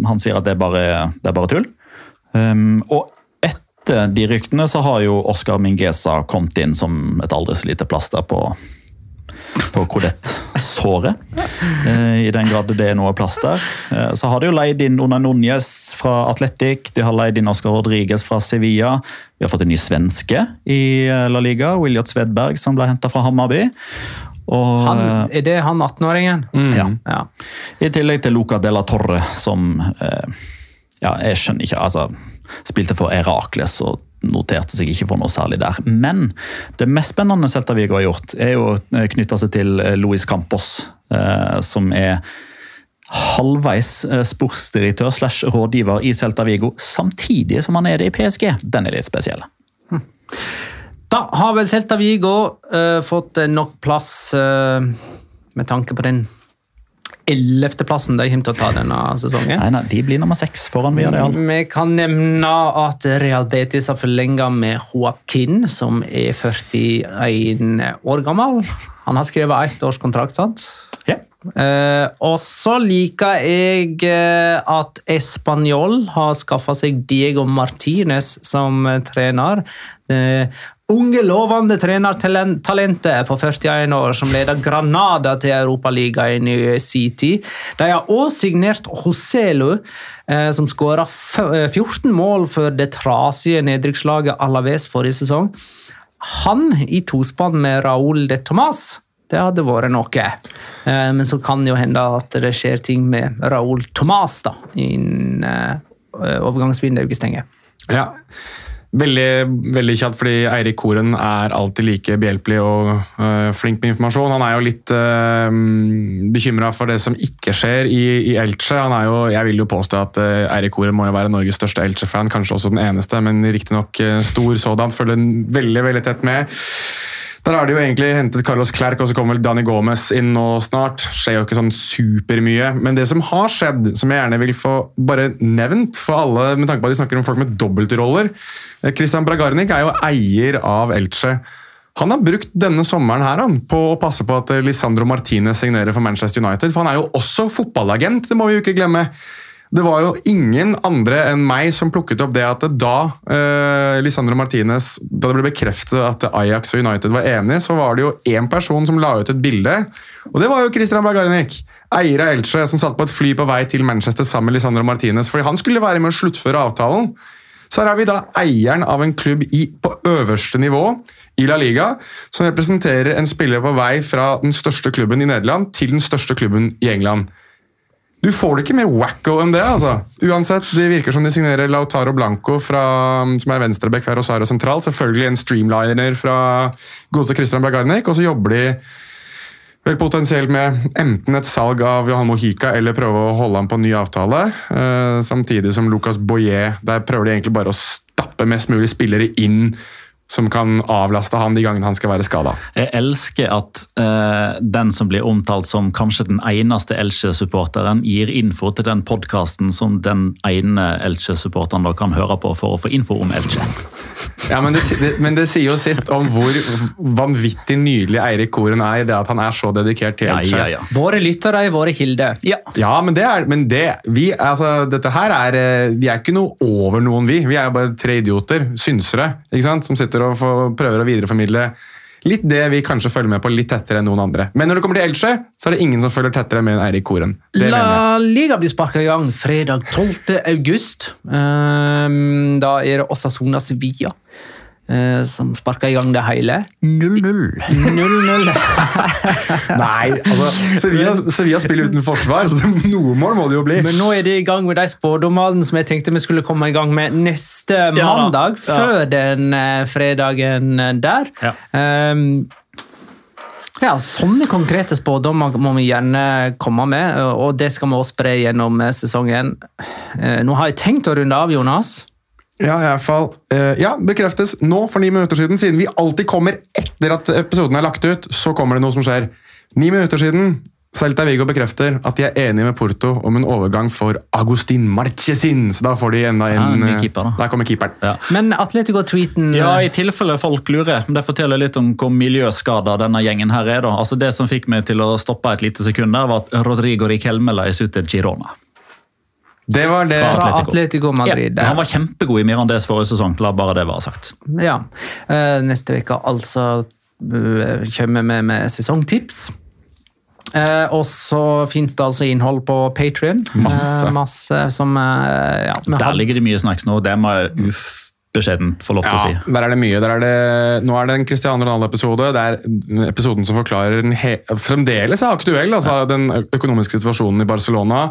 han, sier at det er bare, det er bare tull. Um, og etter de ryktene så har jo Oscar Mingesa kommet inn som et aldri så lite plaster på på kodettsåret. Eh, I den grad det er noe plass der. Eh, så har de jo leid inn Ona Núñez fra Atletic, de har leid inn Oscar Rodriguez fra Sevilla. Vi har fått en ny svenske i eh, La Liga, Williot Svedberg, som ble henta fra Hammarby. Og, han, er det han 18-åringen? Mm. Ja. ja. I tillegg til Luca de la Torre, som ja, jeg skjønner ikke altså, Spilte for Erakles og noterte seg ikke for noe særlig der. Men det mest spennende Celta Vigo har gjort, er jo eh, knytta seg til eh, Luis Campos, eh, som er halvveis sportsdirektør slash rådgiver i Celta Vigo, samtidig som han er det i PSG. Den er litt spesiell. Hm. Da har vel Celta Vigo uh, fått nok plass uh, med tanke på den ellevteplassen de kommer til å ta denne sesongen. Nei, nei, De blir nummer seks foran Villarreal. Vi kan nevne at Real Betis har forlenga med Joaquin, som er 41 år gammel. Han har skrevet ett års kontrakt, sant? Ja. Eh, og så liker jeg eh, at Español har skaffa seg Diego Martinez som trener. Eh, unge, lovende trenertalentet på 41 år som leder Granada til Europaligaen i sin tid. De har også signert Hoselu, eh, som skåra 14 eh, mål for det trasige nedrykkslaget Alaves forrige sesong. Han i tospann med Raúl de Tomàs. Det hadde vært noe. Eh, men så kan det jo hende at det skjer ting med Raúl Tomàs innen overgangsvinduet stenger. Ja, Veldig, veldig kjapt, fordi Eirik Koren er alltid like behjelpelig og uh, flink med informasjon. Han er jo litt uh, eh, bekymra for det som ikke skjer i, i Elche. Jo, jeg vil jo påstå at uh, Eirik Koren må jo være Norges største Elche-fan, kanskje også den eneste, men riktignok uh, stor sådan. Følger veldig, veldig tett med. Der har de jo egentlig hentet Carlos Clerc, og så kommer vel Dani Gomez inn nå snart. Skjer jo ikke sånn supermye. Men det som har skjedd, som jeg gjerne vil få bare nevnt for alle, med tanke på at de snakker om folk med dobbeltroller eh, Christian Bragarnik er jo eier av Elche. Han har brukt denne sommeren her han, på å passe på at Lisandro Martinez signerer for Manchester United. For han er jo også fotballagent, det må vi jo ikke glemme. Det var jo ingen andre enn meg som plukket opp det at da eh, Lisandro Martinez, da det ble bekreftet at Ajax og United var enige, så var det jo én person som la ut et bilde. Og det var jo Christian Blagarnik. eier av Elche, som satt på et fly på vei til Manchester sammen med Lisandro Martinez, fordi han skulle være med å sluttføre avtalen. Så her har vi da eieren av en klubb i, på øverste nivå i La Liga, som representerer en spiller på vei fra den største klubben i Nederland til den største klubben i England. Du får det ikke mer wacko enn det. altså. Uansett, Det virker som de signerer Lautaro Blanco, fra, som er venstreback fra Rosario Sentral. Selvfølgelig en streamliner fra godeste Christian Blagarnik. Og så jobber de vel potensielt med enten et salg av Johan Mohica, eller prøve å holde ham på en ny avtale. Uh, samtidig som Lucas Boyer. Der prøver de egentlig bare å stappe mest mulig spillere inn som kan avlaste han de gangene han skal være skada. Jeg elsker at eh, den som blir omtalt som kanskje den eneste Elche-supporteren, gir info til den podkasten som den ene Elche-supporteren kan høre på for å få info om Elche. Ja, men det, det, men det sier jo sitt om hvor vanvittig nydelig Eirik Koren er i det at han er så dedikert til Ja, Elche. ja, ja. Våre lyttere er våre kilder. Ja. Ja, men det er men det, vi, altså, Dette her er eh, Vi er ikke noe over noen, vi. Vi er bare tre idioter, synsere, ikke sant? som sitter og får, prøver å videreformidle litt det vi kanskje følger med på litt tettere enn noen andre. Men når det kommer til Elche, så er det ingen som følger tettere med enn Eirik Koren. La Liga blir sparka i gang fredag 12. august. Ehm, da er det Osasona Sevilla eh, som sparka i gang det hele. 0-0. 0-0. Nei, altså, Sevilla, Sevilla spiller uten forsvar, så noe mål må det jo bli. Men nå er de i gang med de spådommene som jeg tenkte vi skulle komme i gang med neste Ja mandag, Ja. før den eh, fredagen eh, der. Ja. Um, ja, Sånne konkrete spådommer må vi gjerne komme med, og det skal vi også spre gjennom eh, sesongen. Eh, Nå har jeg tenkt å runde av, Jonas. Ja, i hvert fall. Eh, ja, bekreftes nå for ni minutter siden. Siden vi alltid kommer etter at episoden er lagt ut, så kommer det noe som skjer. Ni minutter siden Celta Vigo bekrefter at de er enige med Porto om en overgang for Agustin Marchesin. Så da får de enda en ja, ny eh, keeper, da. Der kommer keeperen. Ja. Men Atletico-tweeten Ja, I tilfelle folk lurer. men Det forteller litt om hvor miljøskada denne gjengen her er. da. Altså Det som fikk meg til å stoppe et lite sekund, der var at Rodrigo Riquelme la ut til Girona. Det var det. Fra Atletico. Atletico Madrid. Ja, han var kjempegod i Mirandés forrige sesong. La bare det være sagt. Ja. Eh, neste uke altså eh, kommer vi med sesongtips. Eh, og så finnes det altså innhold på Patrion. Masse. masse som ja, Der ligger det mye snacks nå. Det må jeg ubeskjedent få lov til å si. Der er det mye. Der er det, nå er det en Cristiano Ronaldo-episode. Det er episoden som forklarer den he fremdeles er aktuell, altså den økonomiske situasjonen i Barcelona.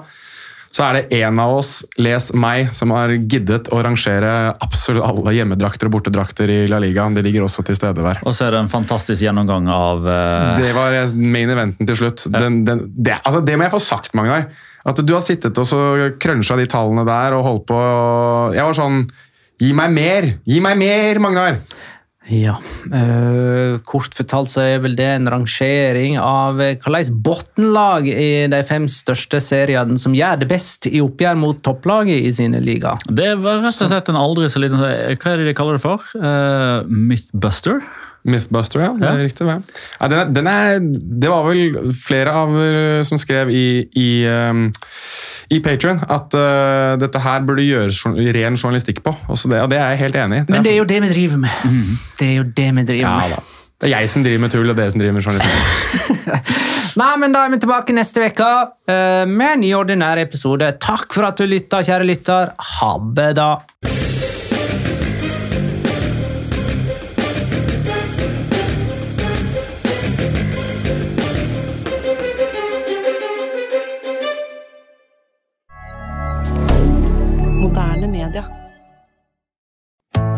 Så er det en av oss, les meg, som har giddet å rangere absolutt alle hjemmedrakter og bortedrakter i La Liga. De ligger også til stede der. Og så er det en fantastisk gjennomgang av uh... Det var main eventen til slutt. Den, den, det, altså det må jeg få sagt, Magnar. At du har sittet og så cruncha de tallene der og holdt på Jeg var sånn Gi meg mer! Gi meg mer, Magnar! Ja. uh, kort fortalt så er vel det en rangering av hvilket hvilke bunnlag i de fem største seriene som gjør det best i oppgjør mot topplaget i sine liga. Det var rett og slett en aldri så liten Hva er det de kaller det for? Uh, Mythbuster? Mythbuster, ja. Det er Ja. riktig, Ja. Ja, den er, den er, det var vel flere av eh, som skrev i, i, um, i Patreon at uh, dette her burde gjøres ren journalistikk på. Det, og det er jeg helt enig i. Men det er jo det vi driver med. Det er jo det vi driver ja, med. da. Det er jeg som driver med tull, og dere som driver med journalistikk. Nei, men Da er vi tilbake neste uke eh, med en ny ordinær episode. Takk for at du lytta, kjære lytter. Ha det, da.